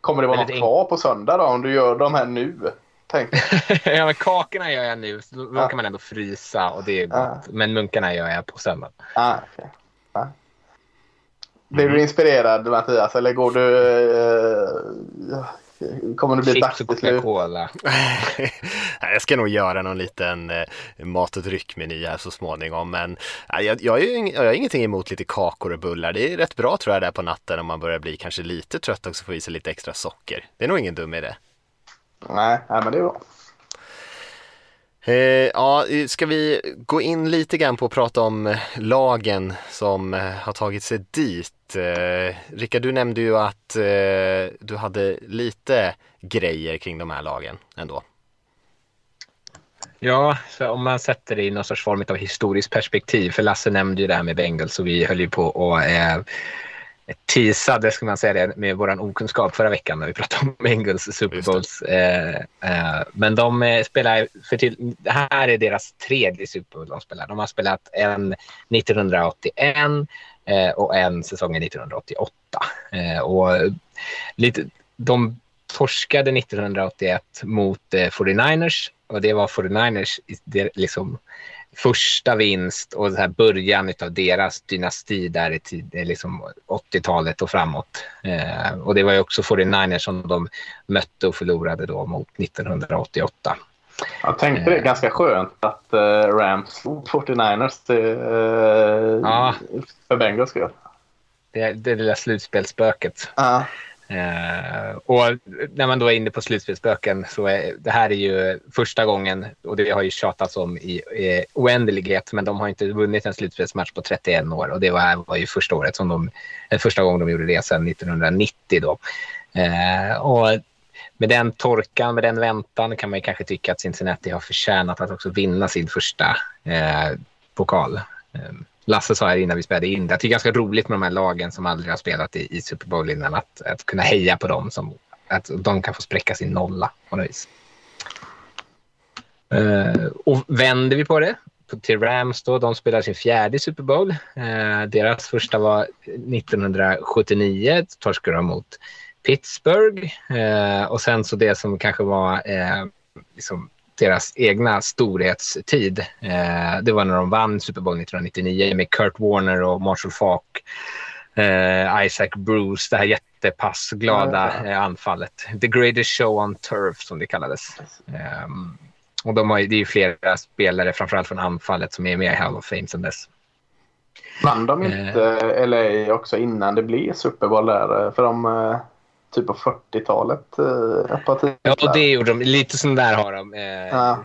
Kommer det vara något kvar på söndag då om du gör de här nu? Tänk. ja, men kakorna gör jag nu, så då Ja. kan man ändå frysa och det är gott. Men munkarna gör jag på söndag. Ah, okay. Blir du inspirerad Mattias eller går du... Eh, kommer du bli och dagsbeslut? Coca-Cola. Nej, jag ska nog göra någon liten eh, mat och dryckmeny här så småningom. Men jag, jag, har ju jag har ingenting emot lite kakor och bullar. Det är rätt bra tror jag där på natten om man börjar bli kanske lite trött också få i sig lite extra socker. Det är nog ingen dum idé. Nej, nej, men det är bra. Eh, ja, ska vi gå in lite grann på att prata om eh, lagen som eh, har tagit sig dit. Eh, Rickard, du nämnde ju att eh, du hade lite grejer kring de här lagen ändå. Ja, så om man sätter det i någon sorts form av historiskt perspektiv. För Lasse nämnde ju det här med Bengals och vi höll ju på att teasade, ska man säga det, med vår okunskap förra veckan när vi pratade om Bengals Super. Bowls. Eh, eh, men de eh, spelar, för till, det här är deras tredje Super Bowl de spelar. De har spelat en 1981 eh, och en säsongen 1988. Eh, och lite, de torskade 1981 mot eh, 49ers och det var 49ers i- det, liksom, första vinst och så här början av deras dynasti där i tid, eh, liksom 80-talet och framåt. Eh, och det var ju också 49ers som de mötte och förlorade då mot 1988. Jag tänkte det är ganska skönt att uh, Rams slog 49ers till, eh, Ja. för Bengals skull. Det, det lilla slutspelsspöket. Ja. Eh, och när man då är inne på slutspelsspöken så är det här är ju första gången och det har ju tjatats om i i oändlighet men de har inte vunnit en slutspelsmatch på 31 år och det var, var ju första året som de, eh, första gången de gjorde det sedan 1990 då. Eh, och med den torkan, med den väntan kan man ju kanske tycka att Cincinnati har förtjänat att också vinna sin första eh, pokal. Eh, Lasse sa här innan vi spelade in det, att det är ganska roligt med de här lagen som aldrig har spelat i, i Super Bowl innan, att, att kunna heja på dem, som, att de kan få spräcka sin nolla på något vis. Uh, och vänder vi på det till Rams då, de spelar sin fjärde Super Bowl. Uh, deras första var 1979, torskade de mot Pittsburgh. Uh, och sen så det som kanske var liksom deras egna storhetstid. Eh, det var när de vann Super Bowl 1999 med Kurt Warner och Marshall Falk eh, Isaac Bruce, det här jättepassglada Ja, eh, anfallet. The greatest show on turf som det kallades. Ehm, och de har, det är flera spelare, framförallt från anfallet, som är med i Hall of Fame sedan dess. Vann de inte LA också innan det blev Super Bowl där? För de, eh, typ på 40-talet, eh. Ja, och det gjorde de. Lite sån där har de. Eh, Ja.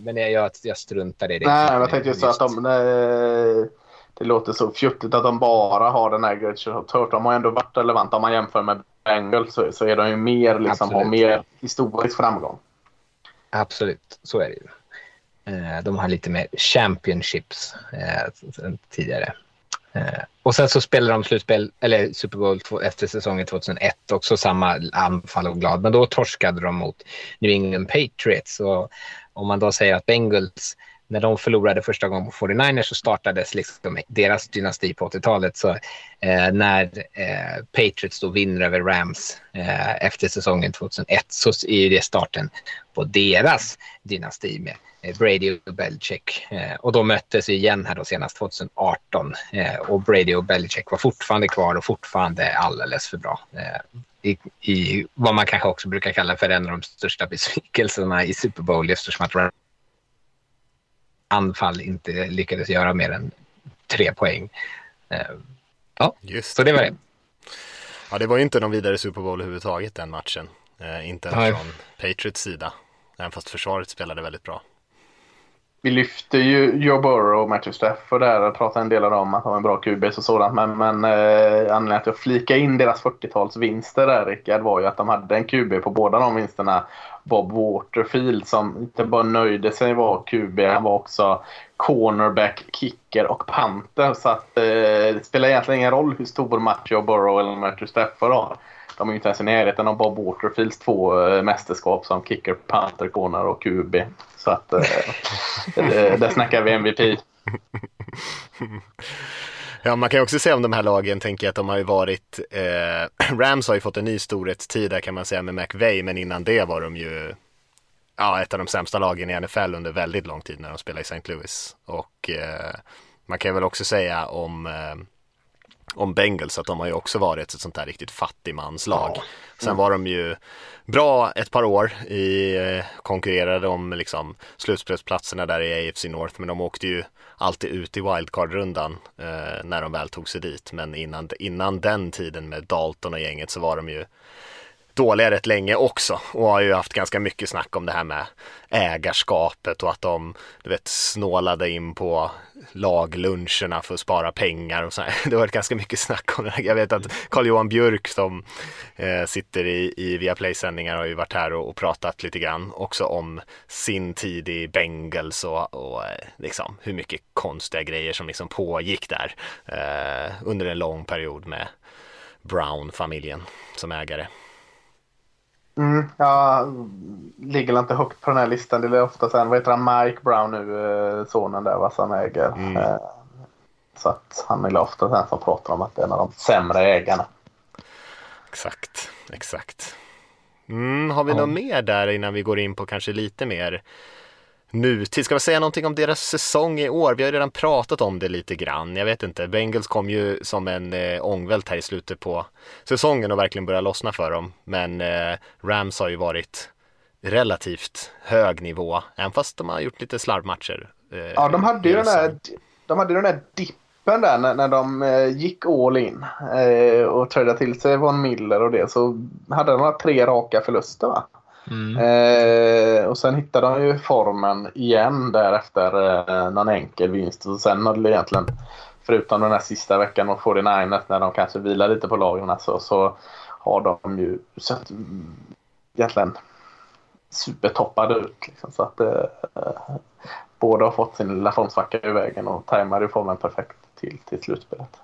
Men jag, jag, jag struntar i det. Nej, jag tänkte just så att de... eh, Det låter så fjuttigt att de bara har den här Great Show of Turf. De har ändå varit relevanta. Om man jämför med Bengals så, så är de ju mer, liksom, har mer historisk framgång. Absolut, så är det ju. Eh, De har lite mer championships eh, tidigare. Eh, och sen så spelade de slutspel, eller Super Bowl två- efter säsongen 2001, också samma anfall och glad. Men då torskade de mot New England Patriots. Och om man då säger att Bengals, när de förlorade första gången på 49ers så startades liksom deras dynasti på 80-talet. Så eh, när eh, Patriots då vinner över Rams eh, efter säsongen 2001 så är det starten på deras dynasti med eh, Brady och Belichick. Eh, och de möttes igen här då senast 2018 eh, och Brady och Belichick var fortfarande kvar och fortfarande alldeles för bra. Eh, i, I vad man kanske också brukar kalla för en av de största besvikelserna i Super Bowl eftersom att anfall inte lyckades göra mer än tre poäng. Eh, Just så det var det. Ja, det var ju inte någon vidare Super Bowl överhuvudtaget den matchen. Eh, inte ens från Patriots sida. Även fast försvaret spelade väldigt bra. Vi lyfter ju Joe Burrow och Matthew Stafford där och pratar en del om dem, att de är bra QBs och sådant. Men, men eh, anledningen att jag flikar in deras 40-talsvinster där Rickard var ju att de hade en QB på båda de vinsterna. Bob Waterfield som inte bara nöjde sig vara QB, han var också cornerback, kicker och panter. Så att eh, det spelar egentligen ingen roll hur stor match Joe Burrow eller Matthew Stafford har. De är ju inte ens i närheten av Bob Waterfields två eh, mästerskap som kicker, panter, corner och QB. Så att eh, där snackar vi MVP. Ja, man kan ju också säga om de här lagen, tänker jag att de har ju varit, eh, Rams har ju fått en ny storhetstid där kan man säga med McVay, men innan det var de ju ja, ett av de sämsta lagen i NFL under väldigt lång tid när de spelade i St. Louis. Och eh, man kan väl också säga om, eh, om Bengals att de har ju också varit ett sånt där riktigt fattigmanslag. Sen var de ju bra ett par år i, eh, konkurrerade om liksom slutspelsplatserna där i AFC North, men de åkte ju alltid ut i wildcard-rundan eh, när de väl tog sig dit. Men innan, innan den tiden med Dalton och gänget så var de ju dåliga rätt länge också och har ju haft ganska mycket snack om det här med ägarskapet och att de du vet snålade in på lagluncherna för att spara pengar och så här. Det har varit ganska mycket snack om det här. Jag vet att Carl-Johan Björk som eh, sitter i, i Viaplay-sändningar har ju varit här och, och pratat lite grann också om sin tid i Bengals och, och eh, liksom hur mycket konstiga grejer som liksom pågick där eh, under en lång period med Brown-familjen som ägare. Mm, jag ligger inte högt på den här listan. Det är ofta sen, vad heter han, Mike Brown nu, eh, sonen där va, som äger. Mm. Eh, Så att han är ofta den som pratar om att det är en av de sämre ägarna. Exakt, exakt. Mm, har vi något mer där innan vi går in på kanske lite mer nutid? Ska vi säga någonting om deras säsong i år? Vi har ju redan pratat om det lite grann. Jag vet inte, Bengals kom ju som en eh, ångvält här i slutet på säsongen och verkligen började lossna för dem. Men eh, Rams har ju varit relativt hög nivå, även fast de har gjort lite slarvmatcher. Eh, Ja, de hade ju den där, de hade den där dippen där när, när de eh, gick all in eh, och trädde till sig Von Miller och det. Så hade de några tre raka förluster va? Mm. Eh, och sen hittade de ju formen igen därefter eh, någon enkel vinst. Och sen hade det egentligen, förutom den här sista veckan mot 49ers när de kanske vilar lite på lagen så, så har de ju sett egentligen supertoppade ut. Liksom, så att eh, båda har fått sin lilla formsvacka i vägen och tajmade ju formen perfekt till, till slutspelet.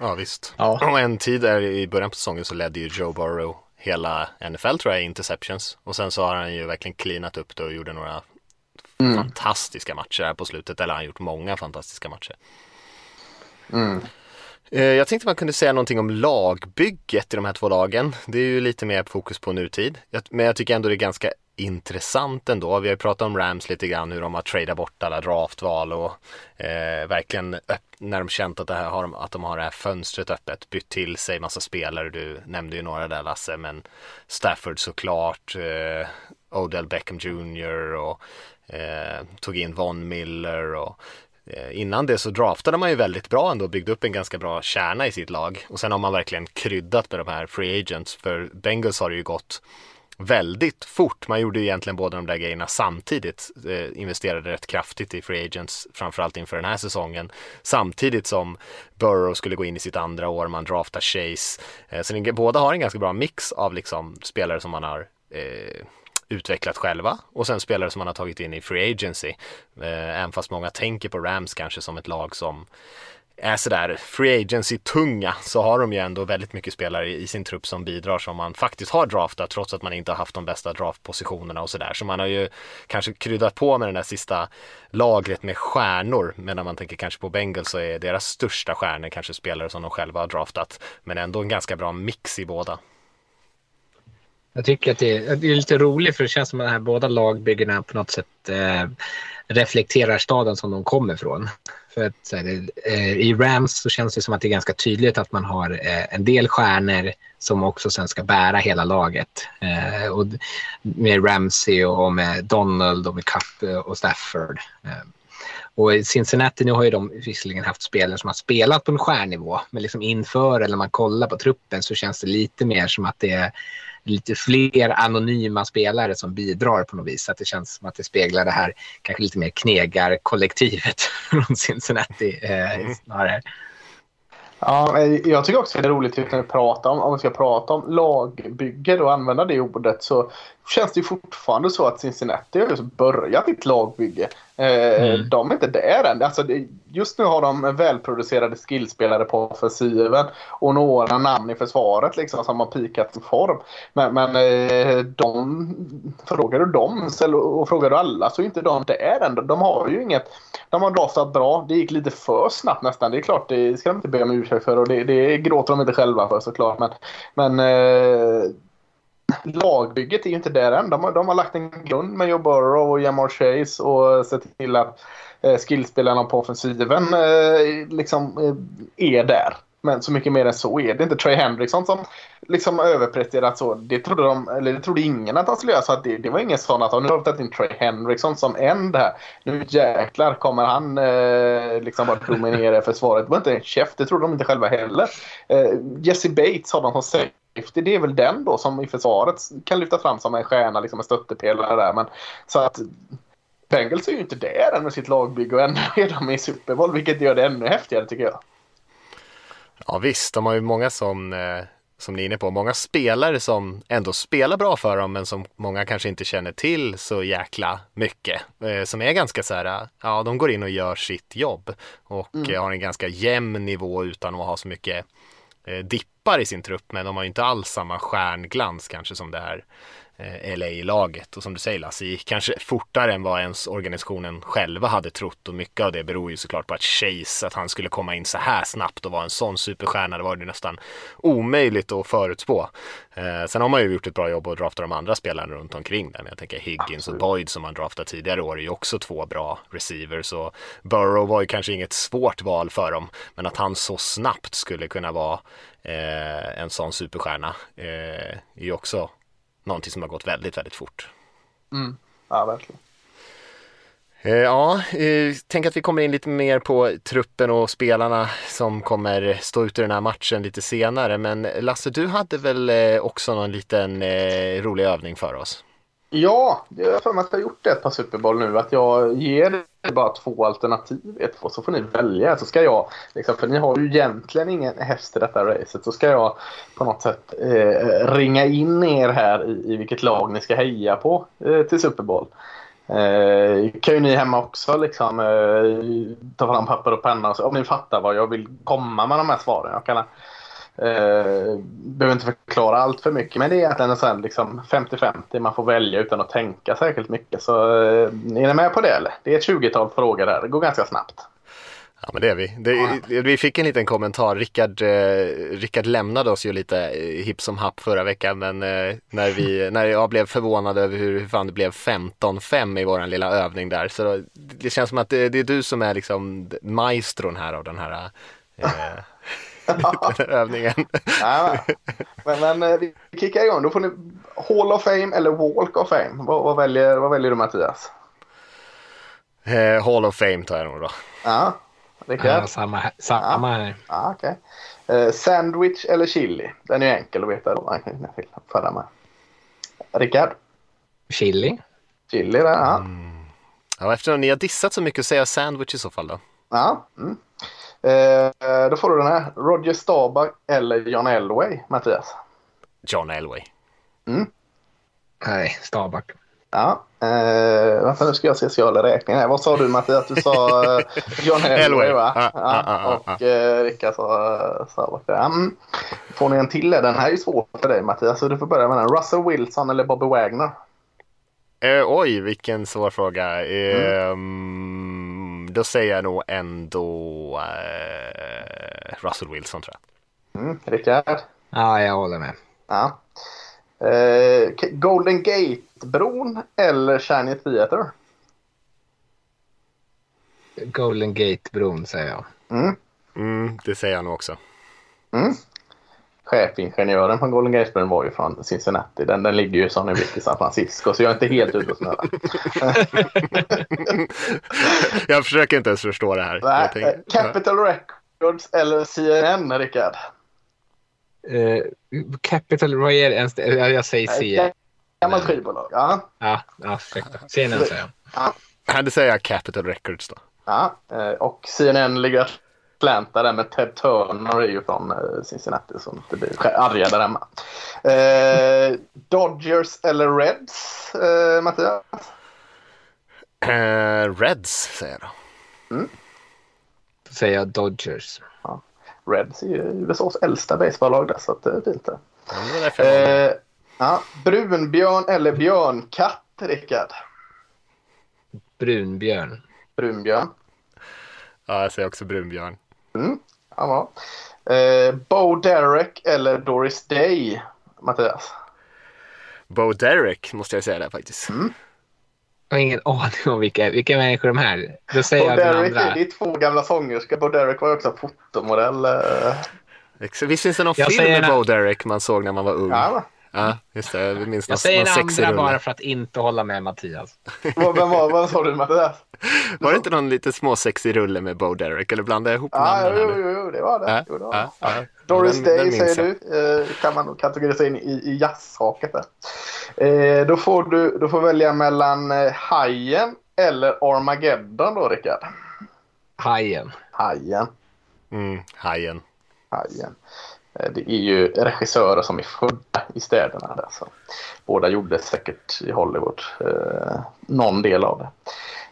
Ja visst. Ja. Och en tid där i början på säsongen så ledde ju Joe Burrow hela NFL tror jag interceptions. Och sen så har han ju verkligen cleanat upp det och gjorde några fantastiska matcher här på slutet. Eller han har gjort många fantastiska matcher. Mm. Eh, Jag tänkte man kunde säga någonting om lagbygget i de här två lagen. Det är ju lite mer fokus på nutid. Men jag tycker ändå det är ganska intressant ändå. Vi har ju pratat om Rams lite grann hur de har tradeat bort alla draftval och eh, verkligen när de känt att, det här har, att de har det här fönstret öppet bytt till sig massa spelare. Du nämnde ju några där Lasse, men Stafford såklart, eh, Odell Beckham Jr och eh, tog in Von Miller och eh, Innan det så draftade man ju väldigt bra ändå och byggde upp en ganska bra kärna i sitt lag och sen har man verkligen kryddat med de här free agents för Bengals har det ju gått väldigt fort. Man gjorde ju egentligen båda de där grejerna samtidigt. Eh, investerade rätt kraftigt i free agents, framförallt inför den här säsongen. Samtidigt som Burrow skulle gå in i sitt andra år, man draftar Chase. Eh, så ni, båda har en ganska bra mix av liksom spelare som man har eh, utvecklat själva och sen spelare som man har tagit in i free agency. Eh, även fast många tänker på Rams kanske som ett lag som är sådär free agency-tunga så har de ju ändå väldigt mycket spelare i sin trupp som bidrar som man faktiskt har draftat trots att man inte har haft de bästa draftpositionerna och sådär. Så man har ju kanske kryddat på med den där sista lagret med stjärnor Men när man tänker kanske på Bengals så är deras största stjärnor kanske spelare som de själva har draftat men ändå en ganska bra mix i båda. Jag tycker att det är, det är lite roligt för det känns som att de här båda lagbyggena på något sätt eh, reflekterar staden som de kommer ifrån. För att, här, eh, I Rams så känns det som att det är ganska tydligt att man har eh, en del stjärnor som också sen ska bära hela laget. Eh, och med Ramsey och med Donald och med Cup eh, och Stafford. Eh, och i Cincinnati nu har ju de visserligen haft spelare som har spelat på en stjärnivå, men liksom inför eller när man kollar på truppen så känns det lite mer som att det är lite fler anonyma spelare som bidrar på något vis. Att det känns som att det speglar det här kanske lite mer knegarkollektivet från Cincinnati eh, snarare. Ja, jag tycker också det är roligt när vi pratar om, om vi ska prata om lagbygge och använda det ordet så känns det fortfarande så att Cincinnati har just börjat sitt lagbygge. Eh, mm. De är inte där än. Alltså, just nu har de välproducerade skillspelare på offensiven och några namn i försvaret liksom, som har pikat i form. Men, men eh, de, frågar du dem och frågar du alla så är inte de där än. De har ju inget... De har draftat bra. Det gick lite för snabbt nästan. Det är klart, det ska de inte be om ursäkt för och det, det gråter de inte själva för såklart. Men, men eh, lagbygget är ju inte där än. De har, de har lagt en grund med Joe Burrow och Jamar Chase och sett till att eh, skillspelarna på offensiven eh, liksom eh, är där. Men så mycket mer än så är det inte. Trey Hendrickson som liksom överpresterat så. Det trodde, de, eller det trodde ingen att han skulle göra. Så att det, det var ingen sån att nu har vi tagit in Trey Hendrickson som en här. Nu jäklar kommer han eh, liksom bara dominera försvaret. Det var inte en käft. Det trodde de inte själva heller. Eh, Jesse Bates har de som safety. Det är väl den då som i försvaret kan lyfta fram som en stjärna, liksom en stöttepelare där. Men, så att Bengals är ju inte där än med sitt lagbygge och ändå är de i Super Bowl, vilket gör det ännu häftigare tycker jag. Ja visst, de har ju många som, eh, som ni är inne på, många spelare som ändå spelar bra för dem men som många kanske inte känner till så jäkla mycket. Eh, som är ganska så här, ja de går in och gör sitt jobb och mm. har en ganska jämn nivå utan att ha så mycket eh, Eh, dippar i sin trupp men de har ju inte alls samma stjärnglans kanske som det här LA-laget och som du säger Lasse, gick kanske fortare än vad ens organisationen själva hade trott. Och mycket av det beror ju såklart på att Chase, att han skulle komma in så här snabbt och vara en sån superstjärna, det var det nästan omöjligt att förutspå. Eh, sen har man ju gjort ett bra jobb att drafta de andra spelarna runt omkring där, men jag tänker Higgins Absolut. och Boyd som man draftat tidigare år är ju också två bra receivers. Och Burrow var ju kanske inget svårt val för dem, men att han så snabbt skulle kunna vara eh, en sån superstjärna eh, är ju också någonting som har gått väldigt, väldigt fort. Mm. Ja, verkligen. Eh, ja, eh, tänk att vi kommer in lite mer på truppen och spelarna som kommer stå ut i den här matchen lite senare. Men Lasse, du hade väl eh, också någon liten rolig övning för oss? Ja, jag har för mig att jag har gjort det ett par Super Bowl nu. Att jag ger det bara två alternativ ett så får ni välja. Så ska jag, liksom, för ni har ju egentligen ingen häst i detta racet, så ska jag på något sätt eh, ringa in er här i, i vilket lag ni ska heja på eh, till Super Bowl. Eh, kan ju ni hemma också liksom eh, ta fram papper och penna och så, om ni fattar vad jag vill komma med de här svaren. Jag kan Eh, behöver inte förklara allt för mycket men det är egentligen en liksom 50-50 man får välja utan att tänka särskilt mycket. Så eh, är ni med på det eller? Det är ett 20-tal frågor där, det går ganska snabbt. Ja men det är vi. Det, vi fick en liten kommentar. Rickard, eh, Rickard lämnade oss ju lite eh, hipp som happ förra veckan men eh, när, vi, när jag blev förvånad över hur, hur fan det blev 15-5 i våran lilla övning där. Så då, det känns som att det, det är du som är liksom maestron här av den här eh, den övningen. Men, men eh, vi kickar igång. Då får ni Hall of Fame eller Walk of Fame. Vad, vad, väljer, vad väljer du Mattias? Eh, Hall of Fame tar jag nog då. Ja, Rickard? Ja, samma här. Samma här. Ja, okej. Eh, sandwich eller chili? Den är ju enkel att veta. Man kan med. Rickard? Chili. Chili där, ja. Mm. Ja, eftersom ni har dissat så mycket så säger jag sandwich i så fall då. Ja. Mm. Eh, då får du den här. Roger Staubach eller John Elway, Mattias? John Elway. Mm. Nej, Starbuck. Ja. Eh, vänta nu ska jag se så jag håller räkningen här. Vad sa du Mattias? Du sa eh, John Elway, Elway. va? Ja, ja, ja, och eh, Rickard sa eh, Staubach. där. Mm. Får ni en till? Den här är ju svår för dig Mattias. Så du får börja med den. Russell Wilson eller Bobby Wagner? Eh, oj, vilken svår fråga. Eh, mm. Då säger jag nog ändå eh, Russell Wilson tror jag. Mm. Rickard? Ja, jag håller med. Ja. Eh, Golden Gate-bron eller Shiny Theater? Golden Gate-bron säger jag. Mm. Mm, det säger jag nog också. Mm. Chefingenjören på Golden Gate-bron var ju från Cincinnati. Den, den ligger ju som ni vet i San Francisco så jag är inte helt ute och snurrar. jag försöker inte ens förstå det här. Nej, tänker- eh, Capital Records eller CNN, Rickard? Eh, Capital Royal, ens- eh, jag säger C. Gammalt skivbolag. Ja. Ja, ja ursäkta. CNN säger jag. Ja, det säger jag Capitol Records då. ja. eh, Och CNN ligger Atlanta där med Ted Turner är ju från eh, Cincinnati så inte blir arga där hemma. Eh, Dodgers eller Reds, eh, Mattias? Eh, Reds säger jag då. Då säger jag Dodgers. Reds är ju USAs äldsta baseballlag där så att det är fint det. Ja. Eh, ja. Brunbjörn eller björnkatt, Rickard? Brunbjörn. Brunbjörn. Ja, jag säger också Brunbjörn. Mm. Ja, bra. Eh, Bo Derek eller Doris Day, Mattias? Bo Derek måste jag säga där faktiskt. Jag har ingen aning om vilka, vilka människor de här Då säger Bo jag den Derek, andra. det är två gamla sångerskor. Bo Derek var också fotomodell. Eh, Visst finns det någon Jag film med en- Bo Derek man såg när man var ung? ja, Ja, just det. Jag minns Jag någon, säger andra bara för att inte hålla med Mattias. vad, vem var, vad sa du Mattias? Var det inte någon lite småsexig rulle med Bo Derek? Eller blandade jag ihop Ja, namnen jo, jo, jo, det var det. Ja, Jo, det var det. ja. Doris Den- Day den säger du. Eh, kan man kategorisera in i, i jazzhaket där. Eh, då, får du, då får välja mellan eh, Hajen eller Armageddon då, Rickard. Hajen. Hajen. Mm, Hajen. Hajen. Eh, Det är ju regissörer som är födda i städerna. Där, så. Båda gjorde säkert i Hollywood. Eh, någon del av det.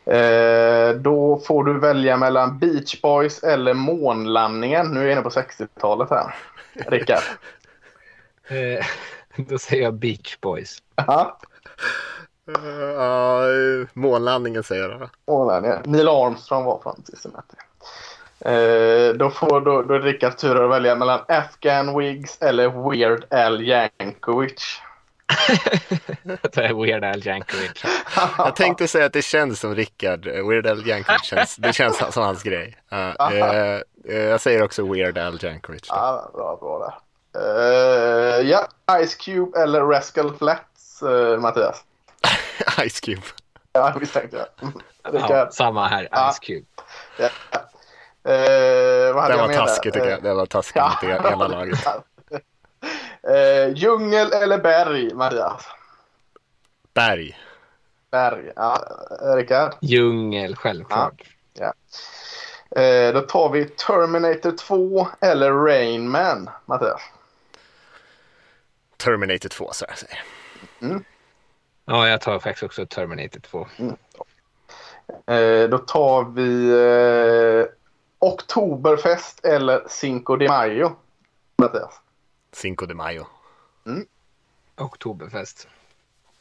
Eh, då får du välja mellan Beach Boys eller månlandningen. Nu är jag inne på 60-talet här. Rickard. Eh, då säger jag Beach Boys. Ja, uh, månlandningen säger jag månlandningen. Neil Armstrong var från Cincinnati. Eh, då får då, då är det Rickards tur att välja mellan Afghan Wigs eller Weird Al Yankovic. Jag tar Weird Al Yankovic. Jag tänkte säga att det känns som Rickard. Weird Al Yankovic känns, det känns som hans grej. Eh, eh, jag säger också Weird Al Yankovic. Ja, bra, bra där. Eh, ja, Ice Cube eller Rascal Flats, Mattias? Ice Cube. Ja, visst tänkte jag. Ja, samma här. Ice Cube. Ja. Eh, vad hade Det jag var där? taskigt tycker jag. Det var taskigt mot det ena laget. Eh, djungel eller berg, Mattias? Berg. Berg. Ja, Rickard? Djungel, självklart. Ja. Eh, då tar vi Terminator 2 eller Rain Man, Mattias? Terminator 2 så jag säger. Ja, jag tar faktiskt också Terminator 2. Eh, då tar vi eh, Oktoberfest eller Cinco de Mayo, Mattias? Cinco de Mayo. Oktoberfest.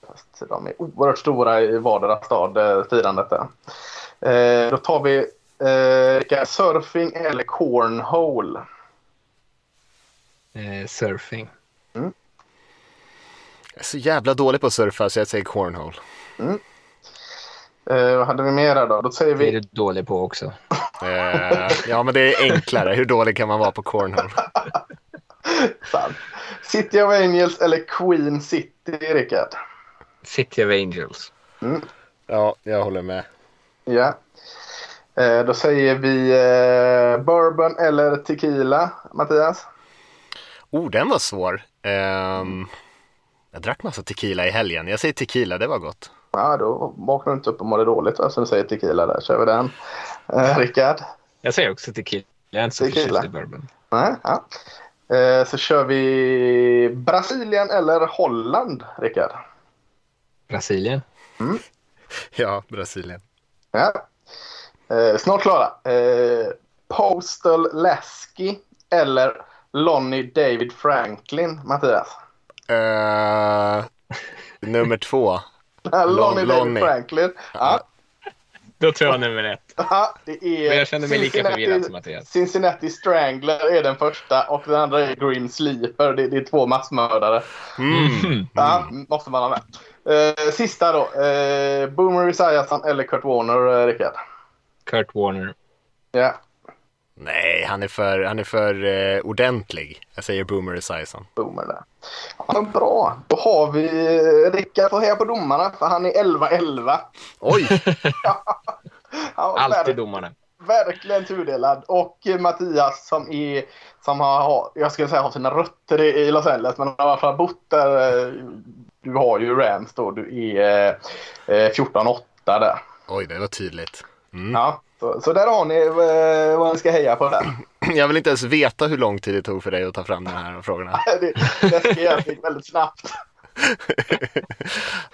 Fast De är oerhört stora i vardera stad, eh, firandet där. Eh, då tar vi Eh, surfing eller cornhole? Eh, surfing. Jag är så jävla dålig på att surfa så jag säger cornhole. Eh, vad hade vi mer där då? Då säger Det är vi du dålig på också. Eh, ja, men det är enklare. Hur dålig kan man vara på cornhole? sant. City of Angels eller Queen City, Rickard? City of Angels. Ja, jag håller med. Ja. Eh, då säger vi eh, bourbon eller tequila, Mattias? Oh, den var svår. Ehm, jag drack massa tequila i helgen. Jag säger tequila, det var gott. Ja, då vaknar du inte upp och mådde dåligt, va? så du säger tequila där. Kör vi den. Eh, Rickard? Jag säger också tequila. Jag är inte så Tequila. förtjust i bourbon. Nej, ja. Eh, så kör vi Brasilien eller Holland, Rickard? Brasilien. Ja, Brasilien. Ja. Eh, snart klara. Eh, Postal Lasky eller Lonnie David Franklin, Mattias? Eh, nummer två. Lonnie David Lonnie. Franklin. Ja. Då tror jag nummer ett. Ja, det är Men jag känner mig lika Cincinnati- förvirrad som Mattias. Cincinnati Strangler är den första och den andra är Grim Sleeper. Det, det är två massmördare. Mm. Ja, måste man ha med. Eh, sista då. Eh, Boomer Esiason eller Kurt Warner, eh, Rickard? Kurt Warner. Ja. Nej, han är för, han är för eh, ordentlig. Jag säger Boomer Esiason. Boomer där. Ja, men bra. Då har vi eh, Rickard får heja på domarna för han är 11-11. Oj! Ja, Alltid domarna. Verkligen tudelad. Och eh, Mattias som, är, som har, jag skulle säga har sina rötter i, Los Angeles men har i alla fall bott där. eh, Du har ju Rams då. Du är eh, eh, 14-8 där. Oj, det var tydligt. Mm. Ja, så, så där har ni eh, vad ni ska heja på där. Jag vill inte ens veta hur lång tid det tog för dig att ta fram de här frågorna. det, det skrev jag väldigt snabbt.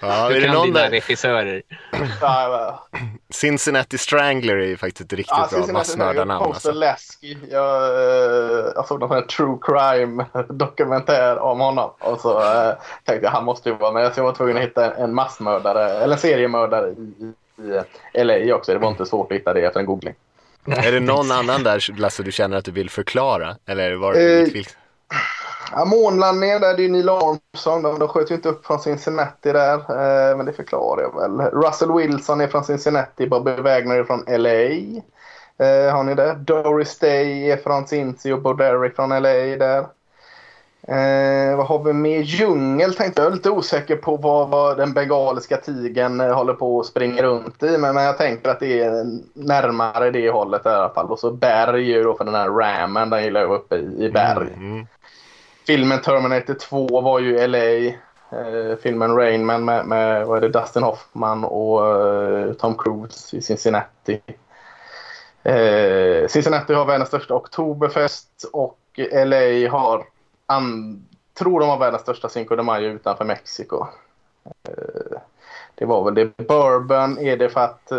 Ja, Du är det kan någon dina där? regissörer. Cincinnati Strangler är ju faktiskt ett riktigt Ja, bra massmördarnamn. Alltså. Jag, eh, jag såg någon true crime dokumentär om honom. Och så eh, tänkte jag han måste ju vara med. Så jag var tvungen att hitta en massmördare, eller en seriemördare i, i, i LA också. Det var inte svårt att hitta det efter en googling. Är det någon annan där Lasse du känner att du vill förklara? Eller var Eh, vilk- vilk- Ja, månlandningen där, det är ju Neil Armstrong. De, de sköt ju inte upp från Cincinnati där. Eh, men det förklarar jag väl. Russell Wilson är från Cincinnati. Bobby Wagner är från LA. Eh, har ni det? Doris Day är från Cincy och Bo Derek från LA där. Eh, vad har vi med? Djungel tänkte jag. Jag är lite osäker på vad, vad den bengaliska tigern eh, håller på att springa runt i. Men, men jag tänker att det är närmare det hållet i alla fall. Och så berg ju då för den här rammen. Den gillar jag uppe i, i berg. Mm. Filmen Terminator 2 var ju LA. Eh, filmen Rain Man med, med vad är det, Dustin Hoffman och eh, Tom Cruise i Cincinnati. Eh, Cincinnati har världens största Oktoberfest och LA har, an, tror de har världens största Cinco de Mayo utanför Mexiko. Eh, det var väl det. Bourbon är det för att eh,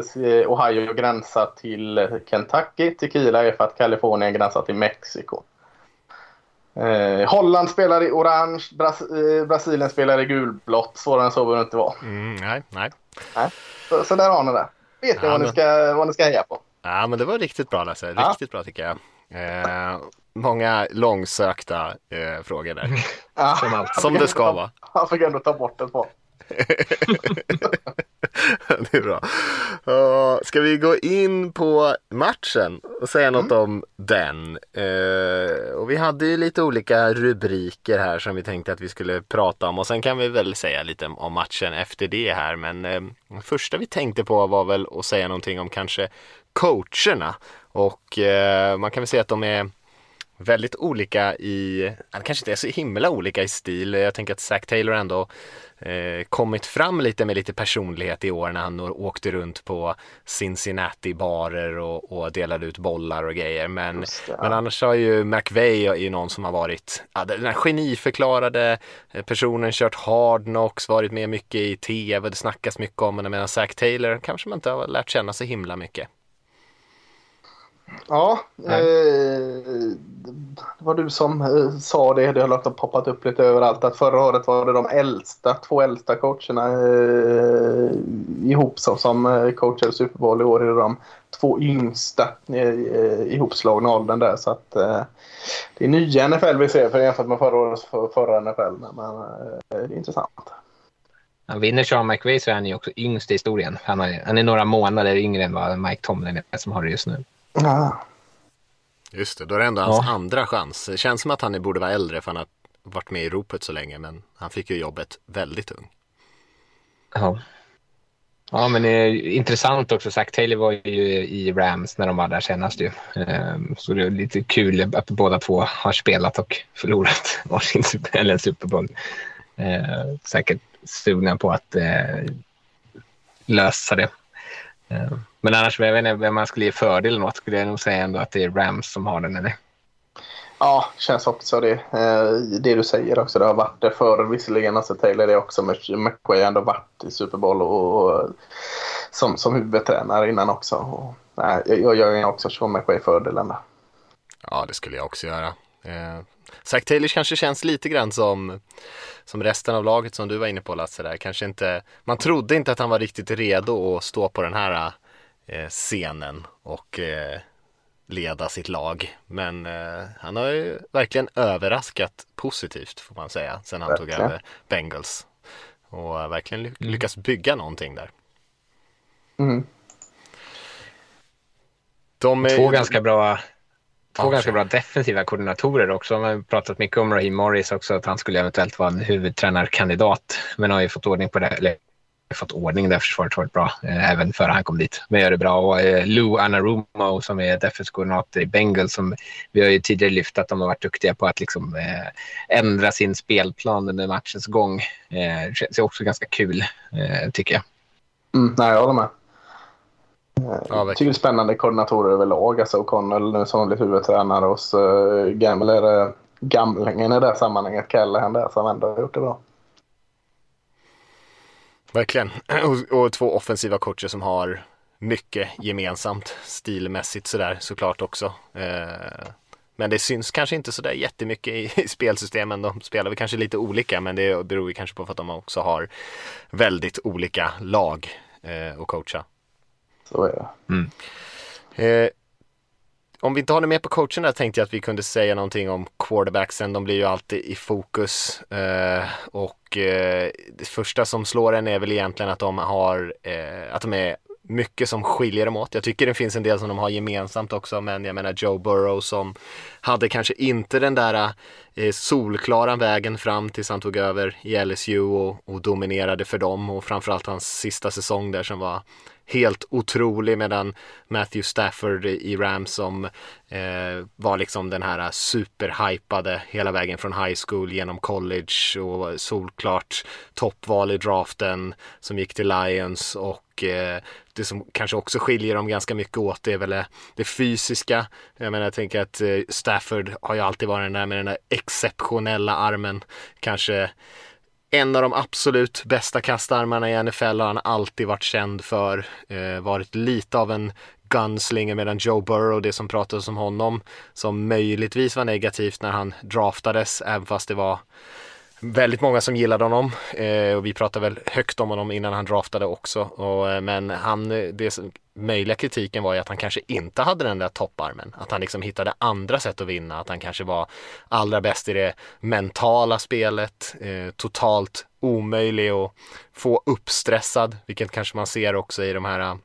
Ohio gränsar till Kentucky. Tequila är för att Kalifornien gränsar till Mexiko. Eh, Holland spelar i orange, Bras- eh, Brasilien spelar i gulblått. Svårare än så behöver det inte vara. Mm, nej, nej. Så, så där har ni det. Vet ni Ja, vad, ni ska, vad ni ska heja på? Ja, men det var riktigt bra Lasse. Ja. Riktigt bra tycker jag. Eh, många långsökta eh, frågor där. Ja, Som alltid. Som det ska vara. Han fick ändå ta bort ett par. det är bra. Uh, ska vi gå in på matchen och säga något om den? Eh, och vi hade ju lite olika rubriker här som vi tänkte att vi skulle prata om och sen kan vi väl säga lite om matchen efter det här. Men det första vi tänkte på var väl att säga någonting om kanske coacherna. Och eh, man kan väl säga att de är väldigt olika i, ja, kanske inte är så himla olika i stil. Jag tänker att Zack Taylor ändå eh, kommit fram lite med lite personlighet i år när han åkte runt på Cincinnati-barer och, och delade ut bollar och grejer. Men, Just det, ja. men annars har ju McVeigh är ju någon som har varit ja, den här geniförklarade eh, personen, kört hard knocks, varit med mycket i tv, det snackas mycket om henne medan Zack Taylor kanske man inte har lärt känna så himla mycket. Ja, eh, det var du som eh, sa det. Det har poppat upp lite överallt. Att förra året var det de äldsta, två äldsta coacherna eh, ihop som, som eh, coachade Super Bowl. I år är det de två yngsta eh, ihopslagna åldern där. Så att, eh, det är nya NFL vi ser för jämfört med förra årets för, förra NFL. Men det är intressant. Han vinner Sean McVay så är han ju också yngst i historien. Han, har, han är några månader yngre än vad Mike Tomlin är som har det just nu. Ja. Just det, då är det ändå hans Ja. andra chans. Det känns som att han borde vara äldre för han har varit med i ropet så länge men han fick ju jobbet väldigt ung. Ja. Ja, men eh, intressant också. Zach Taylor var ju i Rams när de var där senast ju. Ehm, så det är lite kul att båda två har spelat och förlorat varsin super, eller en Super Bowl. Ehm, säkert sugna på att eh, lösa det. Ehm, men annars, jag vet inte vem man skulle ge fördel eller något. Skulle jag nog säga ändå att det är Rams som har den. Eller? Ja, känns också det. Eh, det du säger också. Det har varit det förr visserligen. Alltså Taylor är också. Men McQuay har ändå varit i Super Bowl och, och som, som huvudtränare innan också. Och, nej, jag, jag gör också Sean McQuay fördelen där. Ja, det skulle jag också göra. Eh, Zach Taylor kanske känns lite grann som, som resten av laget som du var inne på Lasse där. Kanske inte, man trodde inte att han var riktigt redo att stå på den här eh, scenen och eh, leda sitt lag. Men eh, han har ju verkligen överraskat positivt får man säga sen han tog Verkligen. över Bengals. Och eh, verkligen ly- lyckas bygga någonting där. Mm. De är Två ganska bra Två ganska bra defensiva koordinatorer också. Man har pratat mycket om Raheem Morris också, att han skulle eventuellt vara en huvudtränarkandidat. Men har ju fått ordning på det, eller fått ordning där försvaret varit bra, eh, även före han kom dit. Men gör det bra. Och eh, Lou Anarumo som är defensiv koordinator i Bengals, som vi har ju tidigare lyft att de har varit duktiga på att liksom, eh, ändra sin spelplan under matchens gång. Eh, det känns också ganska kul, eh, tycker jag. Mm, nej, jag håller med. Ja, Jag tycker det är spännande koordinatorer överlag. Alltså O'Connell nu som blivit huvudtränare hos uh, Gamble är det gamlingen i det här sammanhanget. Callahan där som ändå har gjort det bra. Verkligen. Och, och två offensiva coacher som har mycket gemensamt stilmässigt sådär såklart också. Eh, men det syns kanske inte sådär jättemycket i, i spelsystemen. De spelar väl kanske lite olika men det beror ju kanske på att de också har väldigt olika lag eh, att coacha. Så är det. Mm. Eh, om vi inte har det med på coacherna tänkte jag att vi kunde säga någonting om quarterbacksen. De blir ju alltid i fokus. Eh, och eh, det första som slår en är väl egentligen att de har, eh, att de är mycket som skiljer dem åt. Jag tycker det finns en del som de har gemensamt också, men jag menar Joe Burrow som hade kanske inte den där eh, solklara vägen fram tills han tog över i LSU och, och dominerade för dem och framförallt hans sista säsong där som var helt otrolig medan Matthew Stafford i Rams som eh, var liksom den här superhypade hela vägen från high school genom college och solklart toppval i draften som gick till Lions och eh, det som kanske också skiljer dem ganska mycket åt det är väl det fysiska. Jag menar jag tänker att eh, Stafford har ju alltid varit den där med den där exceptionella armen. Kanske en av de absolut bästa kastarmarna i NFL har han alltid varit känd för. Eh, varit lite av en gunslinger medan Joe Burrow, det som pratades om honom, som möjligtvis var negativt när han draftades, även fast det var väldigt många som gillade honom eh, och vi pratade väl högt om honom innan han draftade också. Och, eh, men han, eh, det möjliga kritiken var ju att han kanske inte hade den där topparmen. Att han liksom hittade andra sätt att vinna. Att han kanske var allra bäst i det mentala spelet. Eh, totalt omöjlig att få uppstressad, vilket kanske man ser också i de här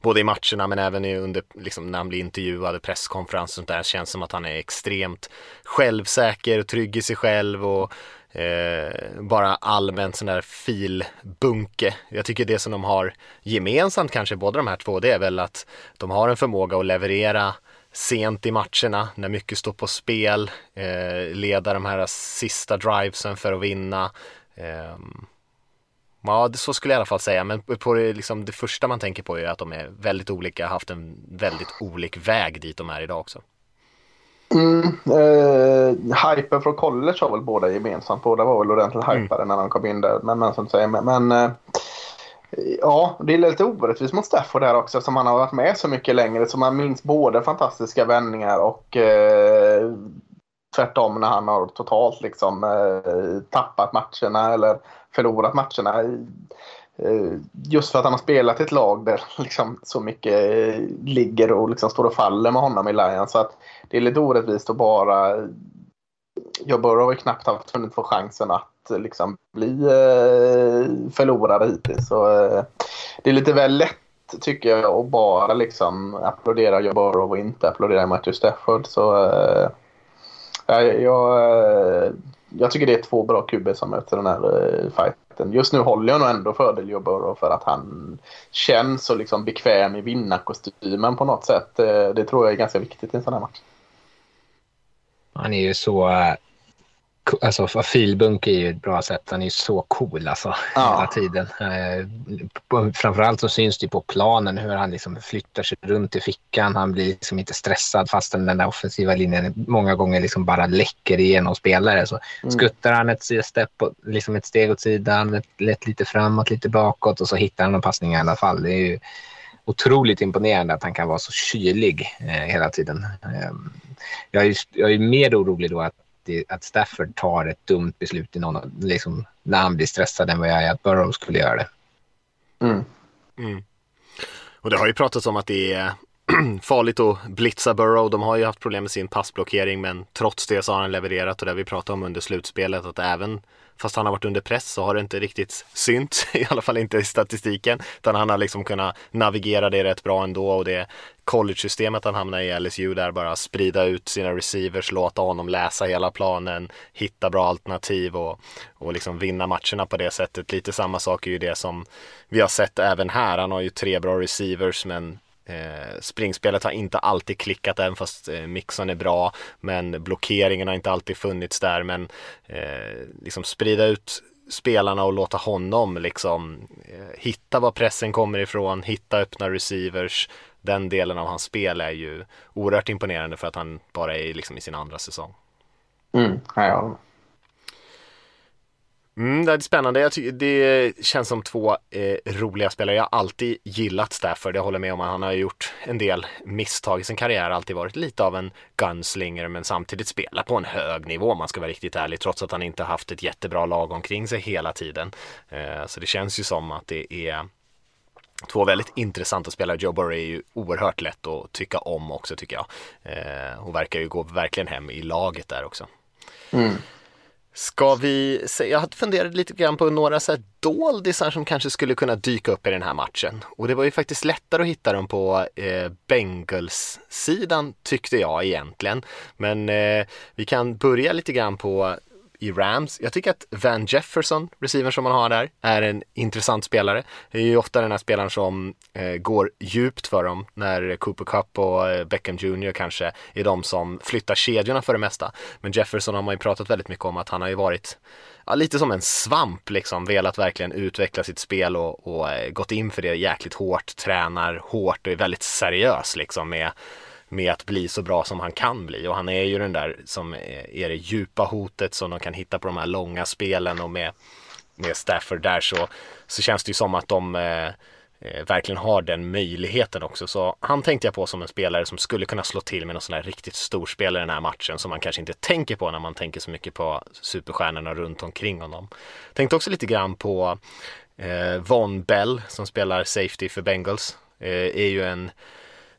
både i matcherna men även under, liksom, när han blir intervjuad, presskonferens och sånt där. Känns som att han är extremt självsäker och trygg i sig själv och eh, bara allmänt sån där filbunke. Jag tycker det som de har gemensamt kanske båda de här två det är väl att de har en förmåga att leverera sent i matcherna när mycket står på spel, eh, leda de här sista drivesen för att vinna. Eh, Ja, så skulle jag i alla fall säga. Men på det, liksom, det första man tänker på är att de är väldigt olika, haft en väldigt olik väg dit de är idag också. Mm, eh, hypen från college har väl båda gemensamt. Båda var väl ordentligt hypade när de kom in där. Men, men som säger, men, men eh, Ja, det är lite orättvist mot Stafford där också som han har varit med så mycket längre. Så man minns både fantastiska vändningar och eh, tvärtom när han har totalt liksom eh, tappat matcherna eller förlorat matcherna. Eh, just för att han har spelat i ett lag där liksom så mycket eh, ligger och liksom står och faller med honom i Lions. Så att det är lite orättvist att bara... Jag bör har knappt haft hunnit få chansen att eh, liksom bli förlorare hittills. Så, det är lite väl lätt tycker jag att bara liksom applådera Joe Burrow och inte applådera Matthew Stafford. Så, jag, jag, jag tycker det är två bra QB som möter den här eh, fighten. Just nu håller jag nog ändå fördel Joe Burrow för att han känns så liksom bekväm i vinnarkostymen på något sätt. Eh, det tror jag är ganska viktigt i en sån här match. Han är ju så eh, Alltså filbunk är ju ett bra sätt. Han är ju så cool alltså ja. hela tiden. Eh, framförallt så syns det på planen hur han liksom flyttar sig runt i fickan. Han blir liksom inte stressad fastän den där offensiva linjen många gånger liksom bara läcker igenom spelare. Så mm. skuttar han ett, step, liksom ett steg åt sidan, ett, ett, lite framåt, lite bakåt och så hittar han en passning i alla fall. Det är ju otroligt imponerande att han kan vara så kylig eh, hela tiden. Eh, jag, är, jag är mer orolig då att att Stafford tar ett dumt beslut i någon, liksom, när han blir stressad än vad jag är att Burrow skulle göra det. Mm. Mm. Och det har ju pratats om att det är farligt att blitza Burrow. De har ju haft problem med sin passblockering men trots det så har han levererat och det vi pratade om under slutspelet att även fast han har varit under press så har det inte riktigt synts, i alla fall inte i statistiken. Utan han har liksom kunnat navigera det rätt bra ändå och det college-systemet han hamnar i LSU där bara sprida ut sina receivers, låta honom läsa hela planen, hitta bra alternativ och, och liksom vinna matcherna på det sättet. Lite samma sak är ju det som vi har sett även här. Han har ju tre bra receivers men Eh, springspelet har inte alltid klickat även fast eh, mixen är bra men blockeringen har inte alltid funnits där men eh, liksom sprida ut spelarna och låta honom liksom eh, hitta var pressen kommer ifrån, hitta öppna receivers. Den delen av hans spel är ju oerhört imponerande för att han bara är liksom i sin andra säsong. Mm, ja, Mm, det är spännande. Jag tycker det känns som två eh, roliga spelare. Jag har alltid gillat Stafford. Jag håller med om att han har gjort en del misstag i sin karriär. Alltid varit lite av en gunslinger men samtidigt spelar på en hög nivå om man ska vara riktigt ärlig. Trots att han inte haft ett jättebra lag omkring sig hela tiden. Eh, så det känns ju som att det är Två väldigt intressanta spelare. Joe Burrow är ju oerhört lätt att tycka om också tycker jag. Eh, och verkar ju gå verkligen hem i laget där också. Mm. Ska vi se, jag funderat lite grann på några så här doldisar som kanske skulle kunna dyka upp i den här matchen. Och det var ju faktiskt lättare att hitta dem på eh, Bengals-sidan tyckte jag egentligen. Men eh, vi kan börja lite grann på i Rams. Jag tycker att Van Jefferson, receiver som man har där, är en intressant spelare. Det är ju ofta den här spelaren som eh, går djupt för dem när Cooper Cup och eh, Beckham Jr kanske är de som flyttar kedjorna för det mesta. Men Jefferson har man ju pratat väldigt mycket om att han har ju varit ja, lite som en svamp liksom, velat verkligen utveckla sitt spel och, och eh, gått in för det jäkligt hårt, tränar hårt och är väldigt seriös liksom med med att bli så bra som han kan bli och han är ju den där som eh, är det djupa hotet som de kan hitta på de här långa spelen och med, med Stafford där så, så känns det ju som att de eh, eh, verkligen har den möjligheten också. Så han tänkte jag på som en spelare som skulle kunna slå till med någon sån här riktigt stor spelare i den här matchen som man kanske inte tänker på när man tänker så mycket på superstjärnorna runt omkring honom. Tänkte också lite grann på eh, Von Bell som spelar safety för Bengals. Eh, är ju en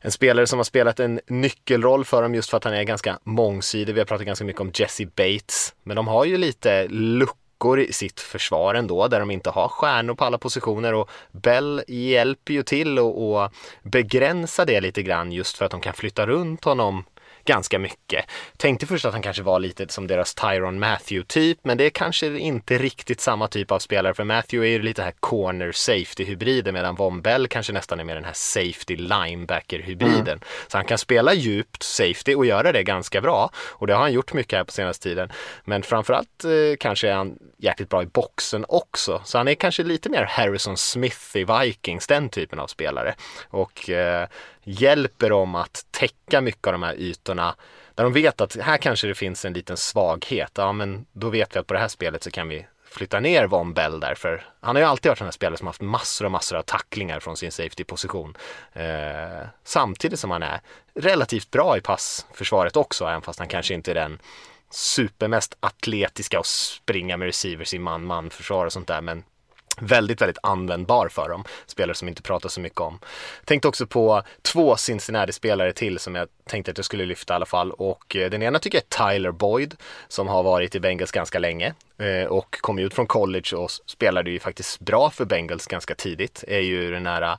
en spelare som har spelat en nyckelroll för dem just för att han är ganska mångsidig. Vi har pratat ganska mycket om Jesse Bates, men de har ju lite luckor i sitt försvar ändå där de inte har stjärnor på alla positioner och Bell hjälper ju till att begränsa det lite grann just för att de kan flytta runt honom ganska mycket. Tänkte först att han kanske var lite som deras Tyron Matthew-typ, men det är kanske inte riktigt samma typ av spelare, för Matthew är ju lite här corner safety-hybriden, medan Von Bell kanske nästan är mer den här safety linebacker-hybriden. Mm. Så han kan spela djupt safety och göra det ganska bra, och det har han gjort mycket här på senaste tiden. Men framförallt eh, kanske är han jäkligt bra i boxen också, så han är kanske lite mer Harrison Smith i Vikings, den typen av spelare. Och eh, hjälper dem att täcka mycket av de här ytorna där de vet att här kanske det finns en liten svaghet. Ja, men då vet vi att på det här spelet så kan vi flytta ner Von Bell därför. Han har ju alltid varit en spelare som haft massor och massor av tacklingar från sin safety-position. Eh, samtidigt som han är relativt bra i passförsvaret också, även fast han kanske inte är den supermest atletiska och springa med receivers i man-man försvar och sånt där. Men väldigt, väldigt användbar för dem. Spelare som inte pratar så mycket om. Tänkte också på två Cincinnati-spelare till som jag tänkte att jag skulle lyfta i alla fall och eh, den ena tycker jag är Tyler Boyd som har varit i Bengals ganska länge eh, och kom ut från college och spelade ju faktiskt bra för Bengals ganska tidigt. Är ju den här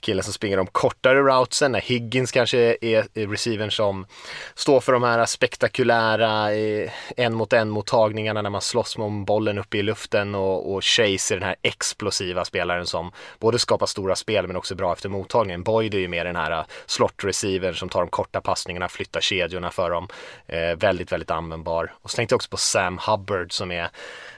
killen som springer de kortare routsen, när Higgins kanske är receivern som står för de här spektakulära eh, en mot en mottagningarna när man slåss om bollen uppe i luften och, och Chase är den här explosiva spelaren som både skapar stora spel men också är bra efter mottagningen. Boyd är ju mer den här eh, slot receivern som tar de korta passningarna, flyttar kedjorna för dem. Eh, väldigt, väldigt användbar. Och så tänkte jag också på Sam Hubbard som är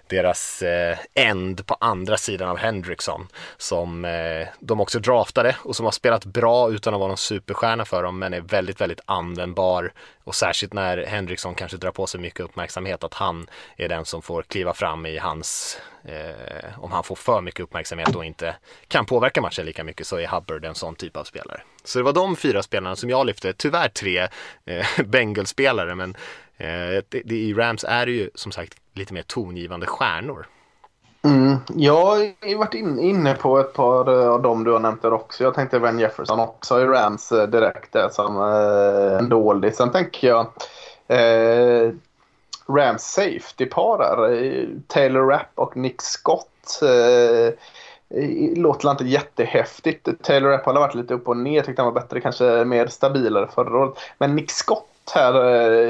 deras eh, end på andra sidan av Hendrickson som eh, de också draftade och som har spelat bra utan att vara någon superstjärna för dem men är väldigt, väldigt användbar och särskilt när Hendrickson kanske drar på sig mycket uppmärksamhet att han är den som får kliva fram i hans eh, om han får för mycket uppmärksamhet och inte kan påverka matchen lika mycket så är Hubbard en sån typ av spelare. Så det var de fyra spelarna som jag lyfte, tyvärr tre eh, Bengals-spelare men Eh, det, det, i Rams är det ju som sagt lite mer tongivande stjärnor. Mm. Jag har varit in, inne på ett par eh, av dem du har nämnt där också. Jag tänkte Van Jefferson också i Rams eh, direkt där som eh, en dålig. Sen tänker jag eh, Rams safety-par där. Taylor Rapp och Nick Scott. Eh, låter inte jättehäftigt. Taylor Rapp har varit lite upp och ner. Tyckte han var bättre, kanske mer stabilare förra året. Men Nick Scott här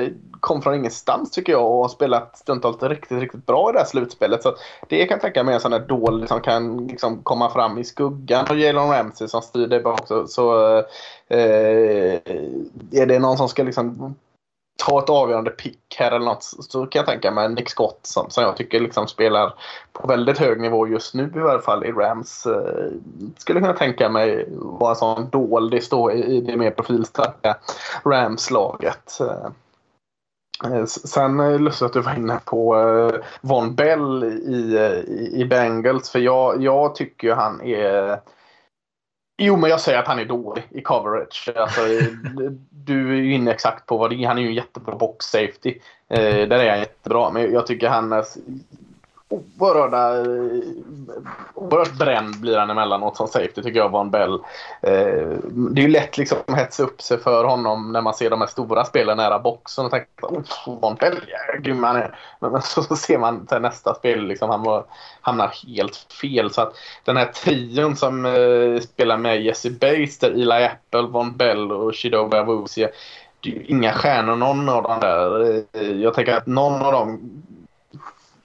eh, kom från ingenstans tycker jag och har spelat stundtals riktigt, riktigt bra i det här slutspelet. Så det kan jag tänka mig är en sån där dålig som kan liksom komma fram i skuggan och Jalen Ramsey som styr det också. Så eh, eh, är det någon som ska liksom ta ett avgörande pick här eller något så kan jag tänka mig Nick Scott som, som jag tycker liksom spelar på väldigt hög nivå just nu i varje fall i Rams. Eh, skulle kunna tänka mig vara en sån doldis då i, i det mer profilstarka Rams-laget. Eh, eh sen eh, är det lustigt att du var inne på eh, Von Bell i, eh, i, i Bengals för jag, jag tycker han är Jo, men jag säger att han är dålig i coverage. Alltså, du är ju inne exakt på vad det är. Han är ju en jättebra box safety. Eh, där är han jättebra. Men jag tycker han är oerhörda, eh, oerhört bränd blir han emellanåt som safety tycker jag, Von Bell. Eh, det är ju lätt liksom att hetsa upp sig för honom när man ser de här stora spelen nära boxen och tänker oh, Von Bell, ja, grym han är. Men, men så, så ser man till nästa spel, liksom, han var, hamnar helt fel. Så att den här trion som eh, spelar med Jesse Bates, där Eli Apple, Von Bell och Shidoba Awuzie det är ju inga stjärnor någon av dem där. Eh, jag tänker att någon av dem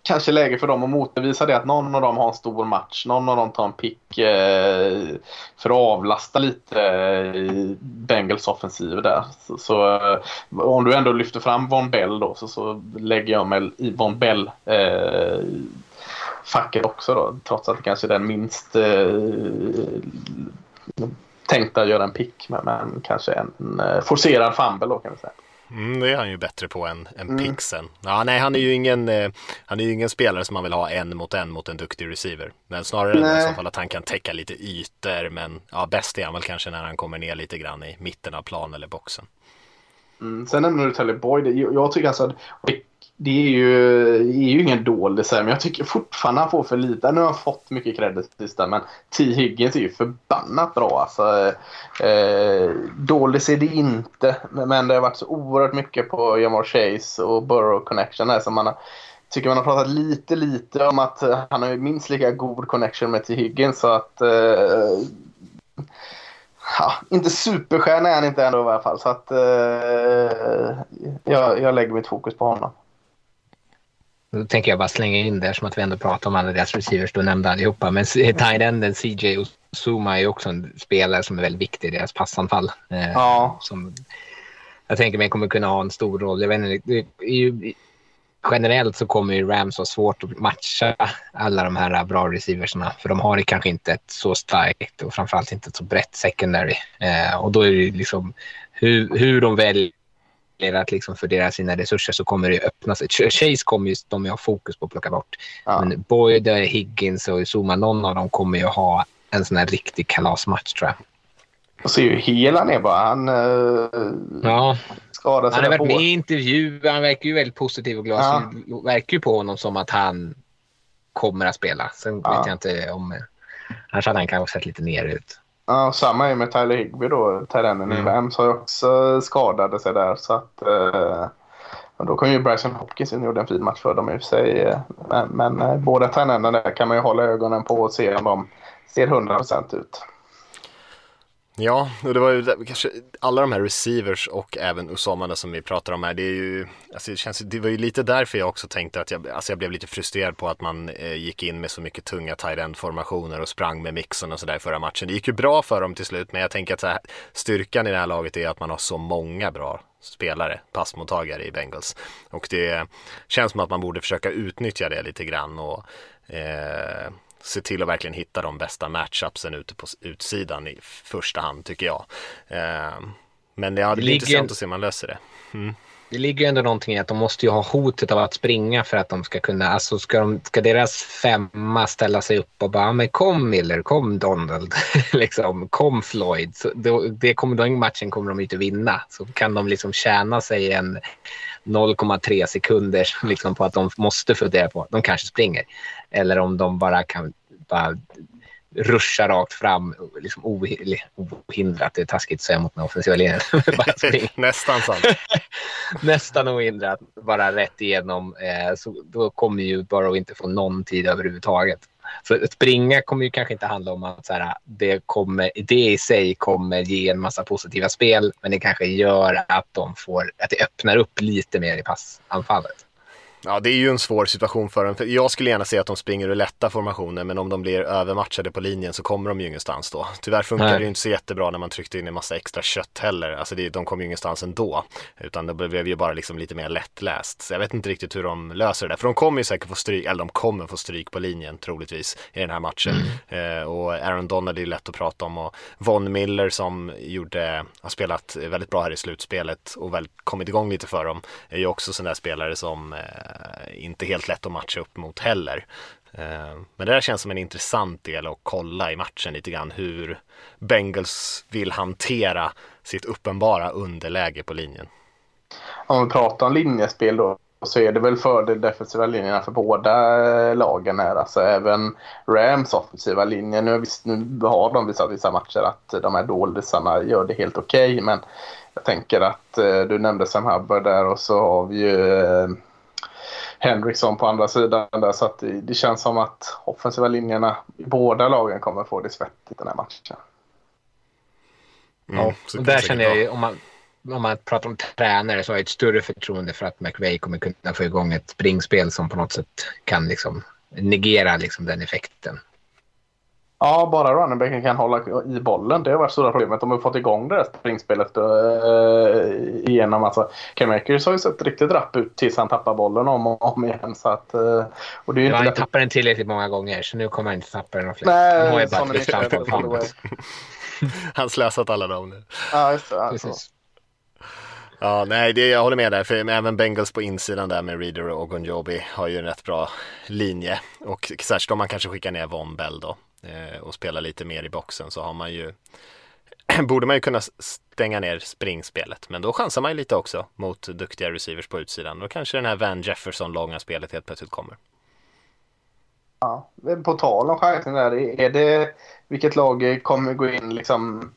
kanske läge för dem att motbevisa det att någon av dem har en stor match. Någon av dem tar en pick eh, för att avlasta lite i Bengals offensiv där. Så, så eh, om du ändå lyfter fram Von Bell då så, så lägger jag mig i Von Bell eh, facket också då. Trots att det kanske är den minst eh, tänkta göra en pick. Men, men kanske en, en eh, forcerad fumble då kan vi säga. Mm, det är han ju bättre på än, än mm. Pixen. Ja, nej, han är ju ingen, eh, han är ingen spelare som man vill ha en mot en mot en duktig receiver. Men snarare nej. i fall att han kan täcka lite ytor. Men ja, bäst är han väl kanske när han kommer ner lite grann i mitten av plan eller boxen. Mm. Sen nämner du Telly Boyd. Jag tycker alltså att det är ju, är ju ingen dålig men jag tycker fortfarande han får för lite. Nu har han fått mycket credit sista men T. Higgins är ju förbannat bra. Alltså, eh, dålig är det inte men det har varit så oerhört mycket på Jamar Chase och Burrow Connection här som man har, tycker man har pratat lite lite om att han har minst lika god connection med T. Higgins så att eh, Ja, inte superstjärna är han inte ändå i alla fall. Så att eh, jag, jag lägger mitt fokus på honom. Då tänker jag bara slänga in där som att vi ändå pratar om alla deras receivers, du nämnde allihopa. Men tight-enden CJ och Zuma är också en spelare som är väldigt viktig i deras passanfall. Eh, ja. Som jag tänker mig kommer kunna ha en stor roll. Jag vet inte, det ju, generellt så kommer ju Rams ha svårt att matcha alla de här bra receiversna. För de har kanske inte ett så starkt och framförallt inte ett så brett secondary. Eh, och då är det liksom hur, hur de väljer att liksom fördela sina resurser så kommer det öppna sig. Chase kommer ju de ha fokus på att plocka bort. Ja. Men Boyd, Higgins och Zuma, någon av dem kommer ju ha en sån här riktig kalasmatch tror jag. Och ser ju hela ner bara. Han uh, ja. skadar sig Han har varit med i intervjuer. Han verkar ju väldigt positiv och glad. Ja. Så verkar ju på honom som att han kommer att spela. Sen ja. vet jag inte om... Annars hade han kanske sett lite ner ut. Ja, samma är med Tyler Higby då. Tyrenen mm. i Rams har ju också skadade sig där. Så att, eh, då kom ju Bryson Hopkins in och gjorde en fin match för dem i och för sig. Men, men eh, båda Tyrenerna där kan man ju hålla ögonen på och se om de ser 100% ut. Ja, och det var ju kanske alla de här receivers och även Usama som vi pratar om här. Det är ju, alltså det, känns, det var ju lite därför jag också tänkte att jag, alltså jag blev lite frustrerad på att man eh, gick in med så mycket tunga tight end formationer och sprang med mixen och sådär förra matchen. Det gick ju bra för dem till slut, men jag tänker att här, styrkan i det här laget är att man har så många bra spelare, passmottagare i Bengals. Och det känns som att man borde försöka utnyttja det lite grann och eh, se till att verkligen hitta de bästa matchupsen ute på utsidan i första hand tycker jag. Eh, men det blir intressant att se om man löser det. Mm. Det ligger ändå någonting i att de måste ju ha hotet av att springa för att de ska kunna, alltså ska, de, ska deras femma ställa sig upp och bara, men kom Miller, kom Donald, liksom, kom Floyd. Så då, det kommer, den matchen kommer de inte vinna. Så kan de liksom tjäna sig en 0,3 sekunder liksom på att de måste fundera på, de kanske springer. Eller om de bara kan bara ruscha rakt fram, liksom ohindrat. Det är taskigt att säga mot den offensiva linjen. Nästan sant. Nästan ohindrat, bara rätt igenom. Eh, så då kommer ju Burrow inte få någon tid överhuvudtaget. För att springa kommer ju kanske inte handla om att så här, det, kommer, det i sig kommer ge en massa positiva spel, men det kanske gör att, de får, att det öppnar upp lite mer i passanfallet. Ja, det är ju en svår situation för dem. För jag skulle gärna se att de springer ur lätta formationer, men om de blir övermatchade på linjen så kommer de ju ingenstans då. Tyvärr funkar Nej. det ju inte så jättebra när man tryckte in en massa extra kött heller. Alltså det, de kom ju ingenstans ändå, utan det blev ju bara liksom lite mer lättläst. Så jag vet inte riktigt hur de löser det, för de kommer ju säkert få stryk, eller de kommer få stryk på linjen troligtvis i den här matchen. Mm. Eh, och Aaron Donald är ju lätt att prata om och Von Miller som gjorde, har spelat väldigt bra här i slutspelet och väl kommit igång lite för dem, är ju också sån där spelare som Eh, Eh, inte helt lätt att matcha upp mot heller. Eh, men det där känns som en intressant del att kolla i matchen lite grann hur Bengals vill hantera sitt uppenbara underläge på linjen. Om vi pratar om linjespel då så är det väl för de defensiva linjerna för båda lagen här. Alltså även Rams offensiva linje. Nu, visst, nu har de visat vissa matcher att de här doldisarna gör det helt okej. Okay, men jag tänker att eh, du nämnde Sam Hubbard där och så har vi ju Henriksson på andra sidan där. Så att det, det, känns som att offensiva linjerna i båda lagen kommer få det svettigt den här matchen. Mm, ja, och där känner jag ju, om man, om man pratar om tränare så har jag ett större förtroende för att McVay kommer kunna få igång ett springspel som på något sätt kan liksom negera liksom den effekten. Ja, bara runningbacken kan hålla i bollen. Det har varit stora problemet. De har fått igång det där springspelet äh, igenom. Alltså, Cam Akers har ju sett riktigt rapp ut tills han tappar bollen om och om igen. Så att, äh, och det är ju ja, han tappar den tillräckligt många gånger så nu kommer han inte tappa den fler. Nej, han har ju bara ett Han slösat alla dem nu. Ja, just det. Alltså. Ja, nej, det, jag håller med där, för även Bengals på insidan där med Reader och Ogunjobi har ju en rätt bra linje och särskilt om man kanske skickar ner Von Bell då eh, och spela lite mer i boxen så har man ju borde man ju kunna stänga ner springspelet. Men då chansar man ju lite också mot duktiga receivers på utsidan. Då kanske den här Van Jefferson långa spelet helt plötsligt kommer. Ja, på tal om chansning där, är det vilket lag kommer gå in liksom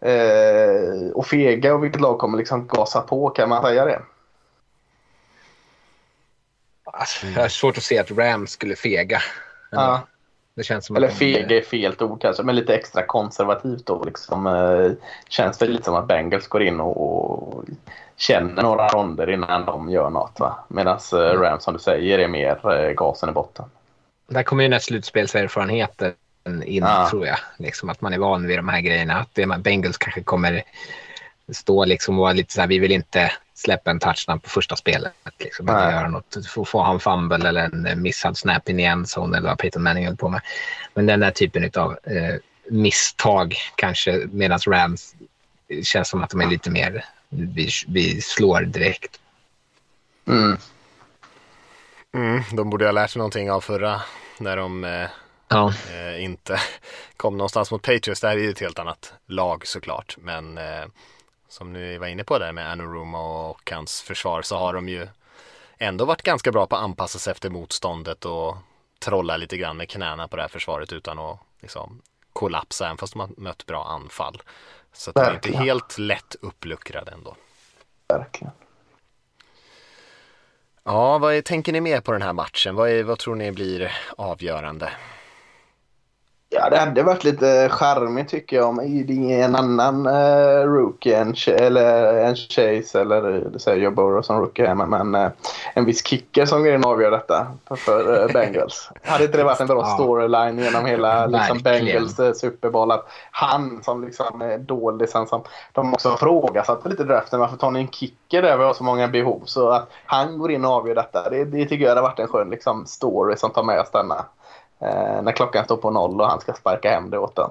eh, och fega och vilket lag kommer liksom gasa på? Kan man säga det? Alltså, jag har svårt att se att Rams skulle fega. Ja. Det känns som Eller fega är fel ord kanske, men lite extra konservativt då. Liksom, eh, känns det lite som att Bengals går in och, känner några ronder innan de gör något. Medan eh, Rams som du säger är mer eh, gasen i botten. Där kommer ju den här slutspelserfarenheten in ah. tror jag. Liksom att man är van vid de här grejerna. Att det, Bengals kanske kommer stå liksom och vara lite så här, vi vill inte släppa en touchdown på första spelet. Liksom, eller göra något, få, få ha en fumble eller en missad snap in i endzone eller vad Peyton Manning höll på med. Men den där typen av eh, misstag kanske medan Rams känns som att de är lite mer vi, vi slår direkt. Mm. Mm, de borde ha lärt sig någonting av förra när de eh, Ja. eh, inte kom någonstans mot Patriots. Det här är ju ett helt annat lag såklart. Men eh, som ni var inne på där med Anoruma och hans försvar så har de ju ändå varit ganska bra på att anpassa sig efter motståndet och trolla lite grann med knäna på det här försvaret utan att liksom kollapsa även fast de har mött bra anfall. Så de är inte helt lätt uppluckrade ändå. Verkligen. Ja, vad är, tänker ni mer på den här matchen? Vad, är, vad tror ni blir avgörande? Ja, det hade varit lite charmigt tycker jag om en annan uh, rookie, en, eller en Chase eller eh, det säger Joe Burrow som rookie här, men, men eh, en viss kicker som går in och avgör detta för, eh, Bengals. hade inte det varit en bra storyline genom hela liksom. Bengals uh, Super Bowl att han som liksom är doldisen som de också har frågasatt lite draften varför tar ni en kicker där vi har så många behov så att han går in och avgör detta det, det tycker jag hade varit en skön liksom, story som tar med oss denna. Eh, när klockan står på noll och han ska sparka hem det åt den.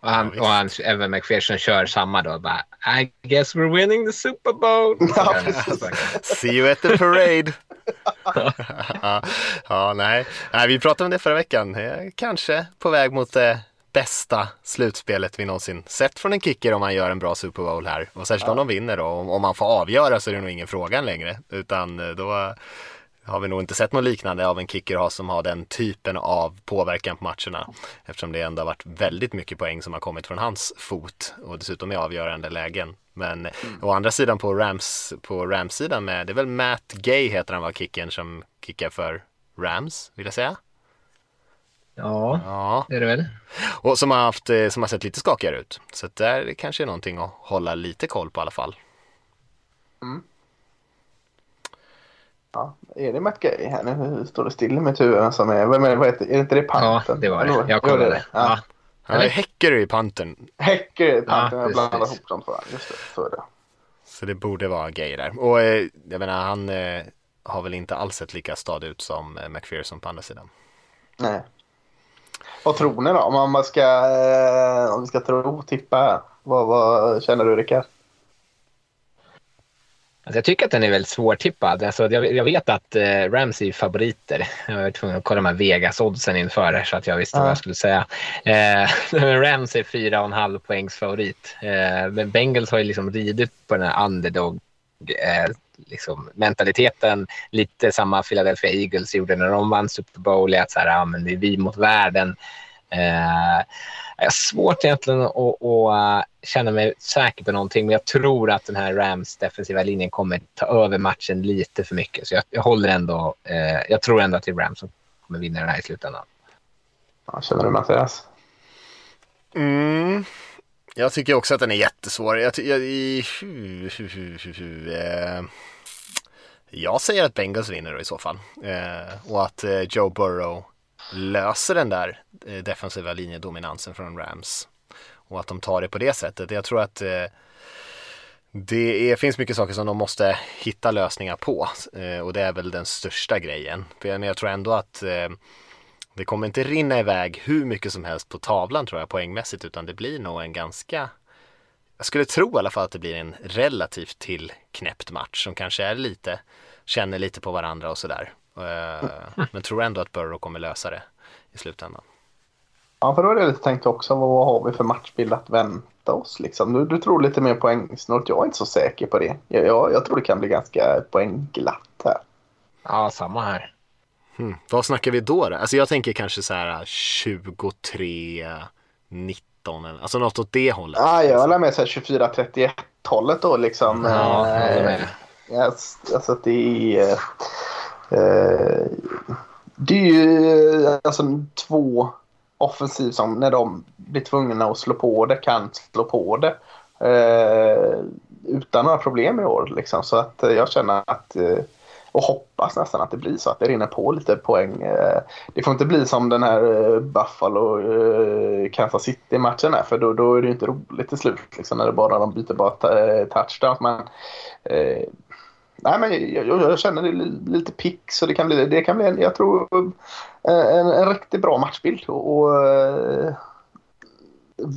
Och han, och han, Evan McPherson kör samma då. Bara, I guess we're winning the Super Bowl. Ja. See you at the parade. ja, ja, nej. nej, vi pratade om det förra veckan. Kanske på väg mot det bästa slutspelet vi någonsin sett från en kicker om man gör en bra Super Bowl här. Och särskilt om de vinner då. Om, om man får avgöra så är det nog ingen fråga längre. Utan då har vi nog inte sett något liknande av en kicker ha- som har den typen av påverkan på matcherna. Eftersom det ändå har varit väldigt mycket poäng som har kommit från hans fot och dessutom i avgörande lägen. Men å andra sidan på Rams på Rams-sidan med, det är väl Matt Gay heter han var kicken som kickar för Rams, vill jag säga. Ja, Ja, det är det väl. och som har, haft, eh, som har sett lite skakigare ut. Så där kanske är någonting att hålla lite koll på i alla fall. Ja, är det Matt Gay här nu? Står det still i mitt huvud vem som är? Vem är, det- vad heter, är det inte det Ja, Panten? det var det. Jag Jo, det kollade. det. Ja. Ja. Han är Eller? Häcker i panten, Häcker är Panten. Ja, jag blandar ihop dem två. Just det, så är det. så det borde vara Gay där. Och eh, jag menar, han eh, har väl inte alls sett lika stadig ut som eh, McPherson på andra sidan. Nej. Vad tror ni då? Om man ska, eh, om vi ska tro, tippa. Vad, vad känner du Rickard? Alltså jag tycker att den är väldigt svårtippad. Alltså jag, jag vet att eh, Rams är favoriter. Jag var tvungen att kolla de här Vegas-oddsen inför så att jag visste Ja. vad jag skulle säga. Eh, men Rams är 4,5 poängs favorit. Eh, men Bengals har ju liksom ridit på den här underdog eh, liksom mentaliteten. Lite samma Philadelphia Eagles gjorde när de vann Super Bowl. Att så här, ja, men det är vi mot världen. Eh, jag har svårt egentligen att, att känna mig säker på någonting, men jag tror att den här Rams defensiva linjen kommer ta över matchen lite för mycket. Så jag, jag håller ändå, eh, jag tror ändå att det är Rams som kommer vinna den här i slutändan. Ja, känner du Mattias? Mm. Jag tycker också att den är jättesvår. Jag, jag, i, hu, hu, hu, hu, hu, eh, jag säger att Bengals vinner då i så fall. Eh, och att eh, Joe Burrow löser den där eh, defensiva linjedominansen från Rams. Och att de tar det på det sättet. Jag tror att eh, det är, finns mycket saker som de måste hitta lösningar på. Eh, och det är väl den största grejen. Men jag tror ändå att det kommer inte rinna iväg hur mycket som helst på tavlan tror jag poängmässigt utan det blir nog en ganska jag skulle tro i alla fall att det blir en relativt tillknäppt match som kanske är lite känner lite på varandra och sådär. Eh, Men tror ändå att Burrow kommer lösa det i slutändan. Ja, för då är det lite tänkt också. Vad har vi för matchbild att vänta oss? Liksom? Du, du tror lite mer poängsnålt. Jag är inte så säker på det. Jag, jag, jag tror det kan bli ganska poängglatt här. Ja, samma här. Hmm. Vad snackar vi då, då? Alltså jag tänker kanske så här 23 19 eller- alltså något åt det hållet. Ja, jag håller med så här 24-31 hållet då liksom. Ja, jag håller med. Eh, Alltså det är... Eh, det är ju eh, alltså två offensiv som när de blir tvungna att slå på det kan slå på det. Eh, utan några problem i år liksom. Så att eh, jag känner att eh, och hoppas nästan att det blir så att det rinner på lite poäng. Eh, Det får inte bli som den här eh, Buffalo eh, Kansas City-matchen för då, då är det ju inte roligt till slut liksom, när det bara de byter bara touchdowns. Men, eh, nej, men jag, jag, jag känner det lite pick så det kan bli, det kan bli en, jag tror, eh, en, en riktigt bra matchbild. Och, och, eh,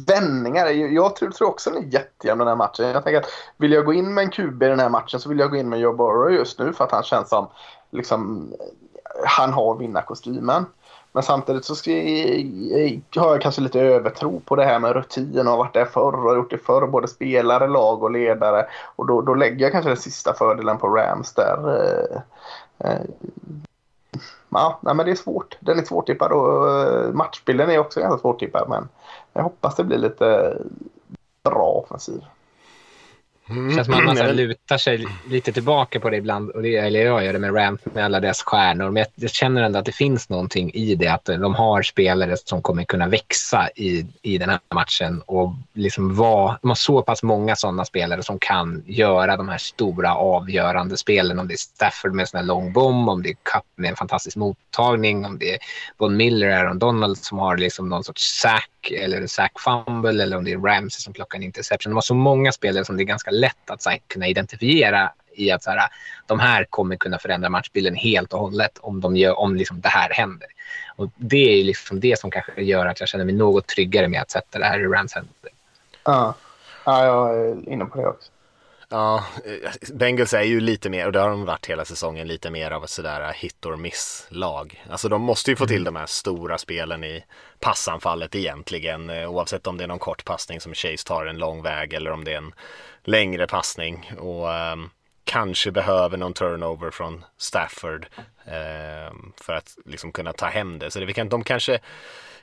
vändningar. Jag tror, tror också den är jättejämn den här matchen. Jag tänker att vill jag gå in med en QB i den här matchen så vill jag gå in med Joe Burrow just nu för att han känns som liksom, han har vinnarkostymen. Men samtidigt så ska jag, har jag kanske lite övertro på det här med rutin och har varit där förr och gjort det förr, både spelare, lag och ledare. Och då, då lägger jag kanske den sista fördelen på Rams där. Eh, eh, ja, men det är svårt. Den är svårtippad och eh, matchbilden är också ganska svårtippad. Men jag hoppas det blir lite bra offensiv. Mm. Det känns som att man så lutar sig lite tillbaka på det ibland. Och det, eller jag gör det med Rams med alla deras stjärnor. Men jag, känner ändå att det finns någonting i det. Att de har spelare som kommer kunna växa i, i den här matchen. Och liksom var, de har så pass många sådana spelare som kan göra de här stora avgörande spelen. Om det är Stafford med en lång bom, om det är Cup med en fantastisk mottagning, om det är Von Miller, Aaron Donald som har liksom någon sorts sack eller sack fumble eller om det är Ramsey som plockar en interception. De har så många spelare som det är ganska lätt att här, kunna identifiera i att så här, de här kommer kunna förändra matchbilden helt och hållet om, de gör, om liksom det här händer. Och det är liksom det som kanske gör att jag känner mig något tryggare med att sätta det här i Rams händer. Ja. ja, jag är inne på det också. Ja, eh, Bengals är ju lite mer, och det har de varit hela säsongen, lite mer av ett sådär hit or miss-lag. Alltså de måste ju få till mm. de här stora spelen i passanfallet egentligen, eh, oavsett om det är någon kort passning som Chase tar en lång väg eller om det är en längre passning. Och um, kanske behöver någon turnover från Stafford um, för att liksom kunna ta hem det. Så det, vi kan, de kanske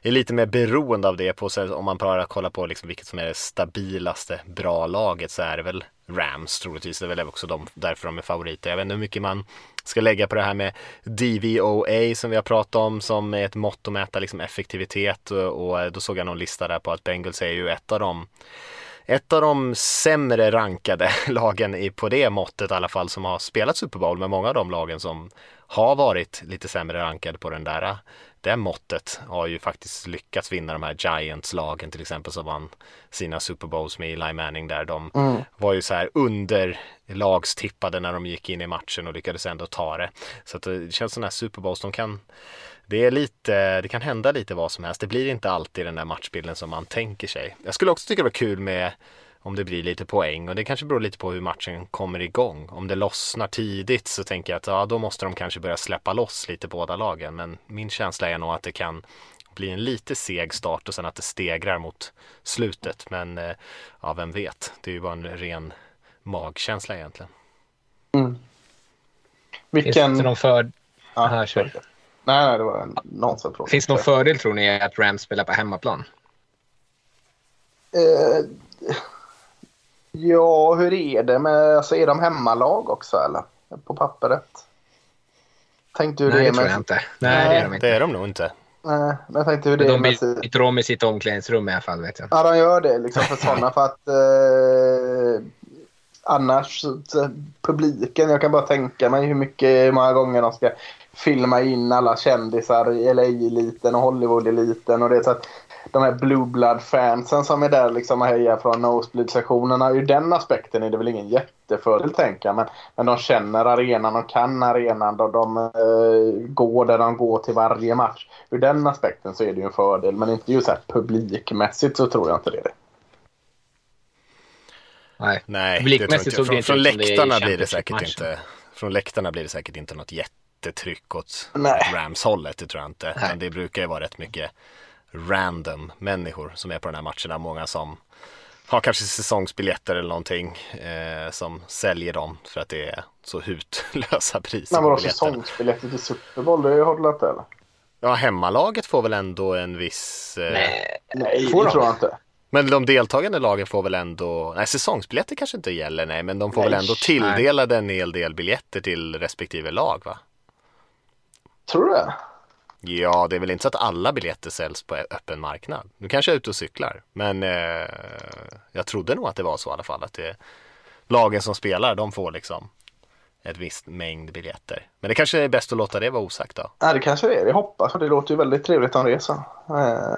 är lite mer beroende av det på sig. om man bara kollar på liksom vilket som är det stabilaste bra laget så är det väl Rams troligtvis. Det är väl också de, därför de är favoriter. Jag vet inte hur mycket man ska lägga på det här med DVOA som vi har pratat om som är ett mått att mäta liksom effektivitet och, och då såg jag någon lista där på att Bengals är ju ett av de ett av de sämre rankade lagen i, på det måttet i alla fall som har spelat Super Bowl med många av de lagen som har varit lite sämre rankade på den där det måttet har ju faktiskt lyckats vinna de här Giants-lagen till exempel som vann sina Super Bowls med Eli Manning där. De mm. var ju så här under lagstippade när de gick in i matchen och lyckades ändå ta det. Så att det känns som här Super Bowls, de kan det är lite, det kan hända lite vad som helst. Det blir inte alltid den där matchbilden som man tänker sig. Jag skulle också tycka det var kul med om det blir lite poäng och det kanske beror lite på hur matchen kommer igång. Om det lossnar tidigt så tänker jag att ja, då måste de kanske börja släppa loss lite båda lagen. Men min känsla är nog att det kan bli en lite seg start och sen att det stegrar mot slutet. Men eh, ja, vem vet? Det är ju bara en ren magkänsla egentligen. Mm. Vilken... Finns det någon för... Ja, Aha, kör. Nej, nej, det var en nonsensfråga. Finns det någon fördel tror ni att Rams spelar på hemmaplan? Eh, Ja, hur är det med, alltså är de hemmalag också eller? På pappret? Tänkte hur Nej, det, är med... tror jag inte. Nej, det är de inte. Det är de nog inte. Nej, men jag tänkte hur det de är byter om i sitt omklädningsrum i alla fall vet jag. Ja, de gör det liksom för sådana för att eh, annars publiken, jag kan bara tänka mig hur mycket, hur många gånger de ska filma in alla kändisar i LA-eliten och Hollywood-eliten och det så att de här Blue Blood-fansen som är där liksom och hejar från Nosebleed-sektionerna. Ur den aspekten är det väl ingen jättefördel tänker jag. Men, men de känner arenan, och kan arenan och de uh, går där de går till varje match. Ur den aspekten så är det ju en fördel. Men inte just här publikmässigt så tror jag inte det är det. Nej, Nej publikmässigt såg det inte Från läktarna blir det säkert inte. Från läktarna blir det säkert inte något jättetryck åt Rams-hållet. Det tror jag inte. Men det brukar ju vara rätt mycket random människor som är på den här matcherna. Många som har kanske säsongsbiljetter eller någonting eh, som säljer dem för att det är så hutlösa priser. Men vadå säsongsbiljetter till Super Bowl? Det har du inte eller? Ja, hemmalaget får väl ändå en viss... Eh... Nej, nej det tror jag inte. Men de deltagande lagen får väl ändå, nej säsongsbiljetter kanske inte gäller nej, men de får nej, väl ändå tilldelade en hel del biljetter till respektive lag va? Tror du det? Ja, det är väl inte så att alla biljetter säljs på öppen marknad. Nu kanske jag är ute och cyklar, men eh, jag trodde nog att det var så i alla fall. Att det, lagen som spelar, de får liksom ett visst mängd biljetter. Men det kanske är bäst att låta det vara osagt då? Ja, det kanske det är. Jag hoppas, för det låter ju väldigt trevligt om resa. Eh,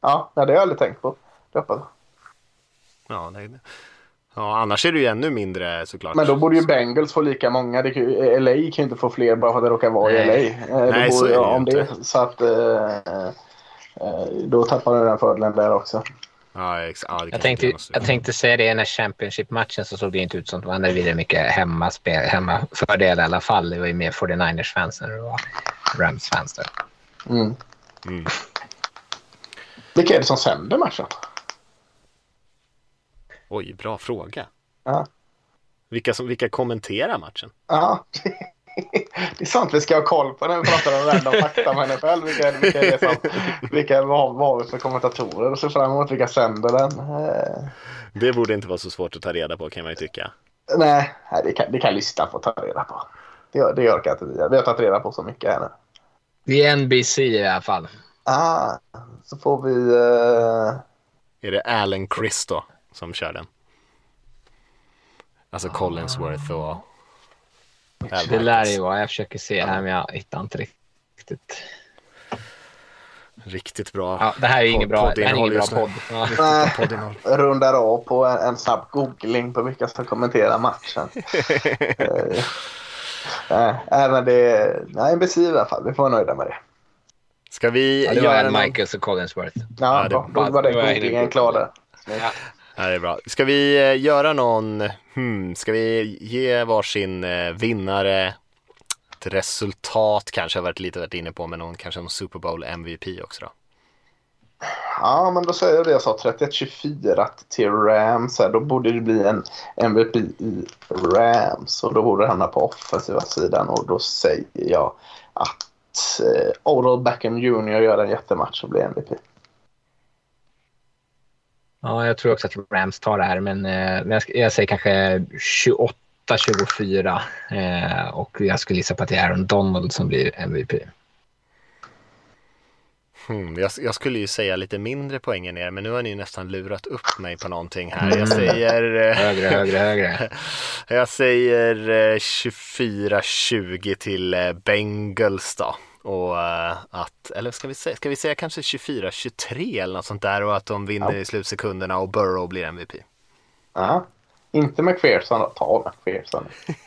ja, det har jag aldrig tänkt på. Det hoppas jag. Ja, det, Ja, annars är det ju ännu mindre såklart. Men då borde ju Bengals få lika många. Det kan, LA kan ju inte få fler bara för att det råkar vara i LA. Eh, Nej, så är det ju inte. Så att, eh, Eh, då tappar du den fördelen där också. Ja, ja, det Jag tänkte, det jag tänkte säga det, i den här Championship-matchen så såg det inte ut som att de hade vidare mycket hemmaspel, hemmafördel i alla fall. Det var ju mer 49ers-fans än det var Rams-fans. Mm. Mm. Vilka är det som sänder matchen? Oj, bra fråga. Ja. Vilka, som, vilka kommenterar matchen? Ja. Det är sånt vi ska ha koll på när vi pratar om random fakta med NFL. Vilka, vilka, är det som, vilka vad, vad har vi för kommentatorer och se fram emot vilka sänder den? Eh, Det borde inte vara så svårt att ta reda på kan man ju tycka. nej, det kan, det kan lyssna få ta reda på. Det, gör- det orkar inte vi. Vi har tagit reda på så mycket här nu. Det är NBC i alla fall. Ah, så får vi... eh, Är det Alan Christo som kör den? Alltså Collinsworth och... Det lär Michaels. ju vara. Jag försöker se här men jag hittar inte riktigt. Riktigt bra. Ja, det här är ingen bra, det här är ingen bra podd. Ja. rundar av på en, en snabb googling på vilka som kommenterar matchen. Eh, Nej, nej, men det... Nej, NBC i alla fall. Vi får vara nöjda med det. Ska vi Ja, det göra någon... Michaels och Collinsworth. Ja, det- bra. Då var den googlingen klar där. Ja. Ja, det är bra. Ska vi eh, göra någon, hmm, ska vi ge varsin eh, vinnare ett resultat kanske, har varit lite varit inne på, men någon, kanske någon Super Bowl MVP också då? Ja, men då säger jag det jag sa. 31-24 till Rams. Här. Då borde det bli en MVP i Rams. Och då borde det hamna på offensiva sidan. Och då säger jag att eh, Odell Beckham Jr gör en jättematch och blir MVP ja, jag tror också att Rams tar det här, men eh, jag, säger kanske 28-24 eh, och jag skulle gissa på att det är Aaron Donald som blir MVP. Hmm, jag, jag skulle ju säga lite mindre poäng än er, men nu har ni nästan lurat upp mig på någonting här. Jag säger, eh, Högre, högre, högre. jag säger eh, 24-20 till eh, Bengals då. Och eh, att, eller ska vi säga, ska vi säga kanske 24-23 eller något sånt där och att de vinner i slutsekunderna och Burrow blir MVP. Ja. Inte McPherson. Ta McPherson.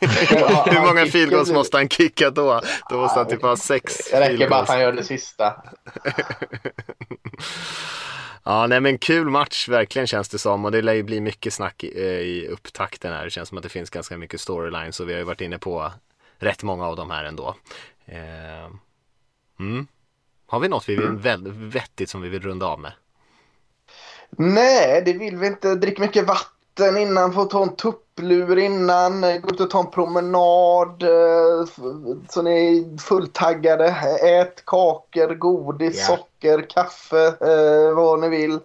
Hur många field goals måste han kicka då? Då måste han typ ha sex Det räcker bara att han gör det sista. Ja, nej men kul match verkligen känns det som och det lär ju bli mycket snack i, eh, i upptakten här. Det känns som att det finns ganska mycket storylines och vi har ju varit inne på rätt många av dem här ändå. Eh, mm. Har vi något vi vill, vettigt som vi vill runda av med? Nej, det vill vi inte. Drick mycket vatten innan, få ta en tupplur innan, gå ut och ta en promenad. eh, Så ni är fulltaggade. Ät kakor, godis, Ja. socker, kaffe, eh, vad ni vill.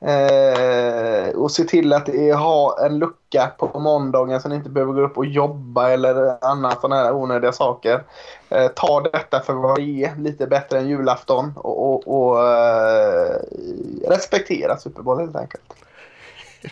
Eh, och se till att ha en lucka på måndagen så ni inte behöver gå upp och jobba eller annat sådana här onödiga saker. Eh, ta detta för vad det är, lite bättre än julafton och, och, och eh, respektera Super Bowl helt enkelt.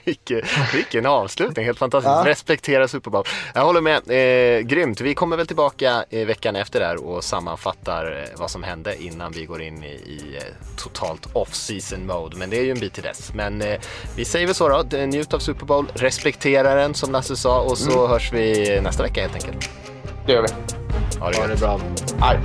Vilken, vilken avslutning, helt fantastiskt. Ja. Respektera Super Bowl. Jag håller med, eh, grymt. Vi kommer väl tillbaka eh, veckan efter där och sammanfattar eh, vad som hände innan vi går in i, i eh, totalt off-season mode. Men det är ju en bit till dess. Men eh, vi säger väl så då, d- njut av Super Bowl, respektera den som Lasse sa och så hörs vi nästa vecka helt enkelt. Det gör vi. Ha det Ha det bra. Aj.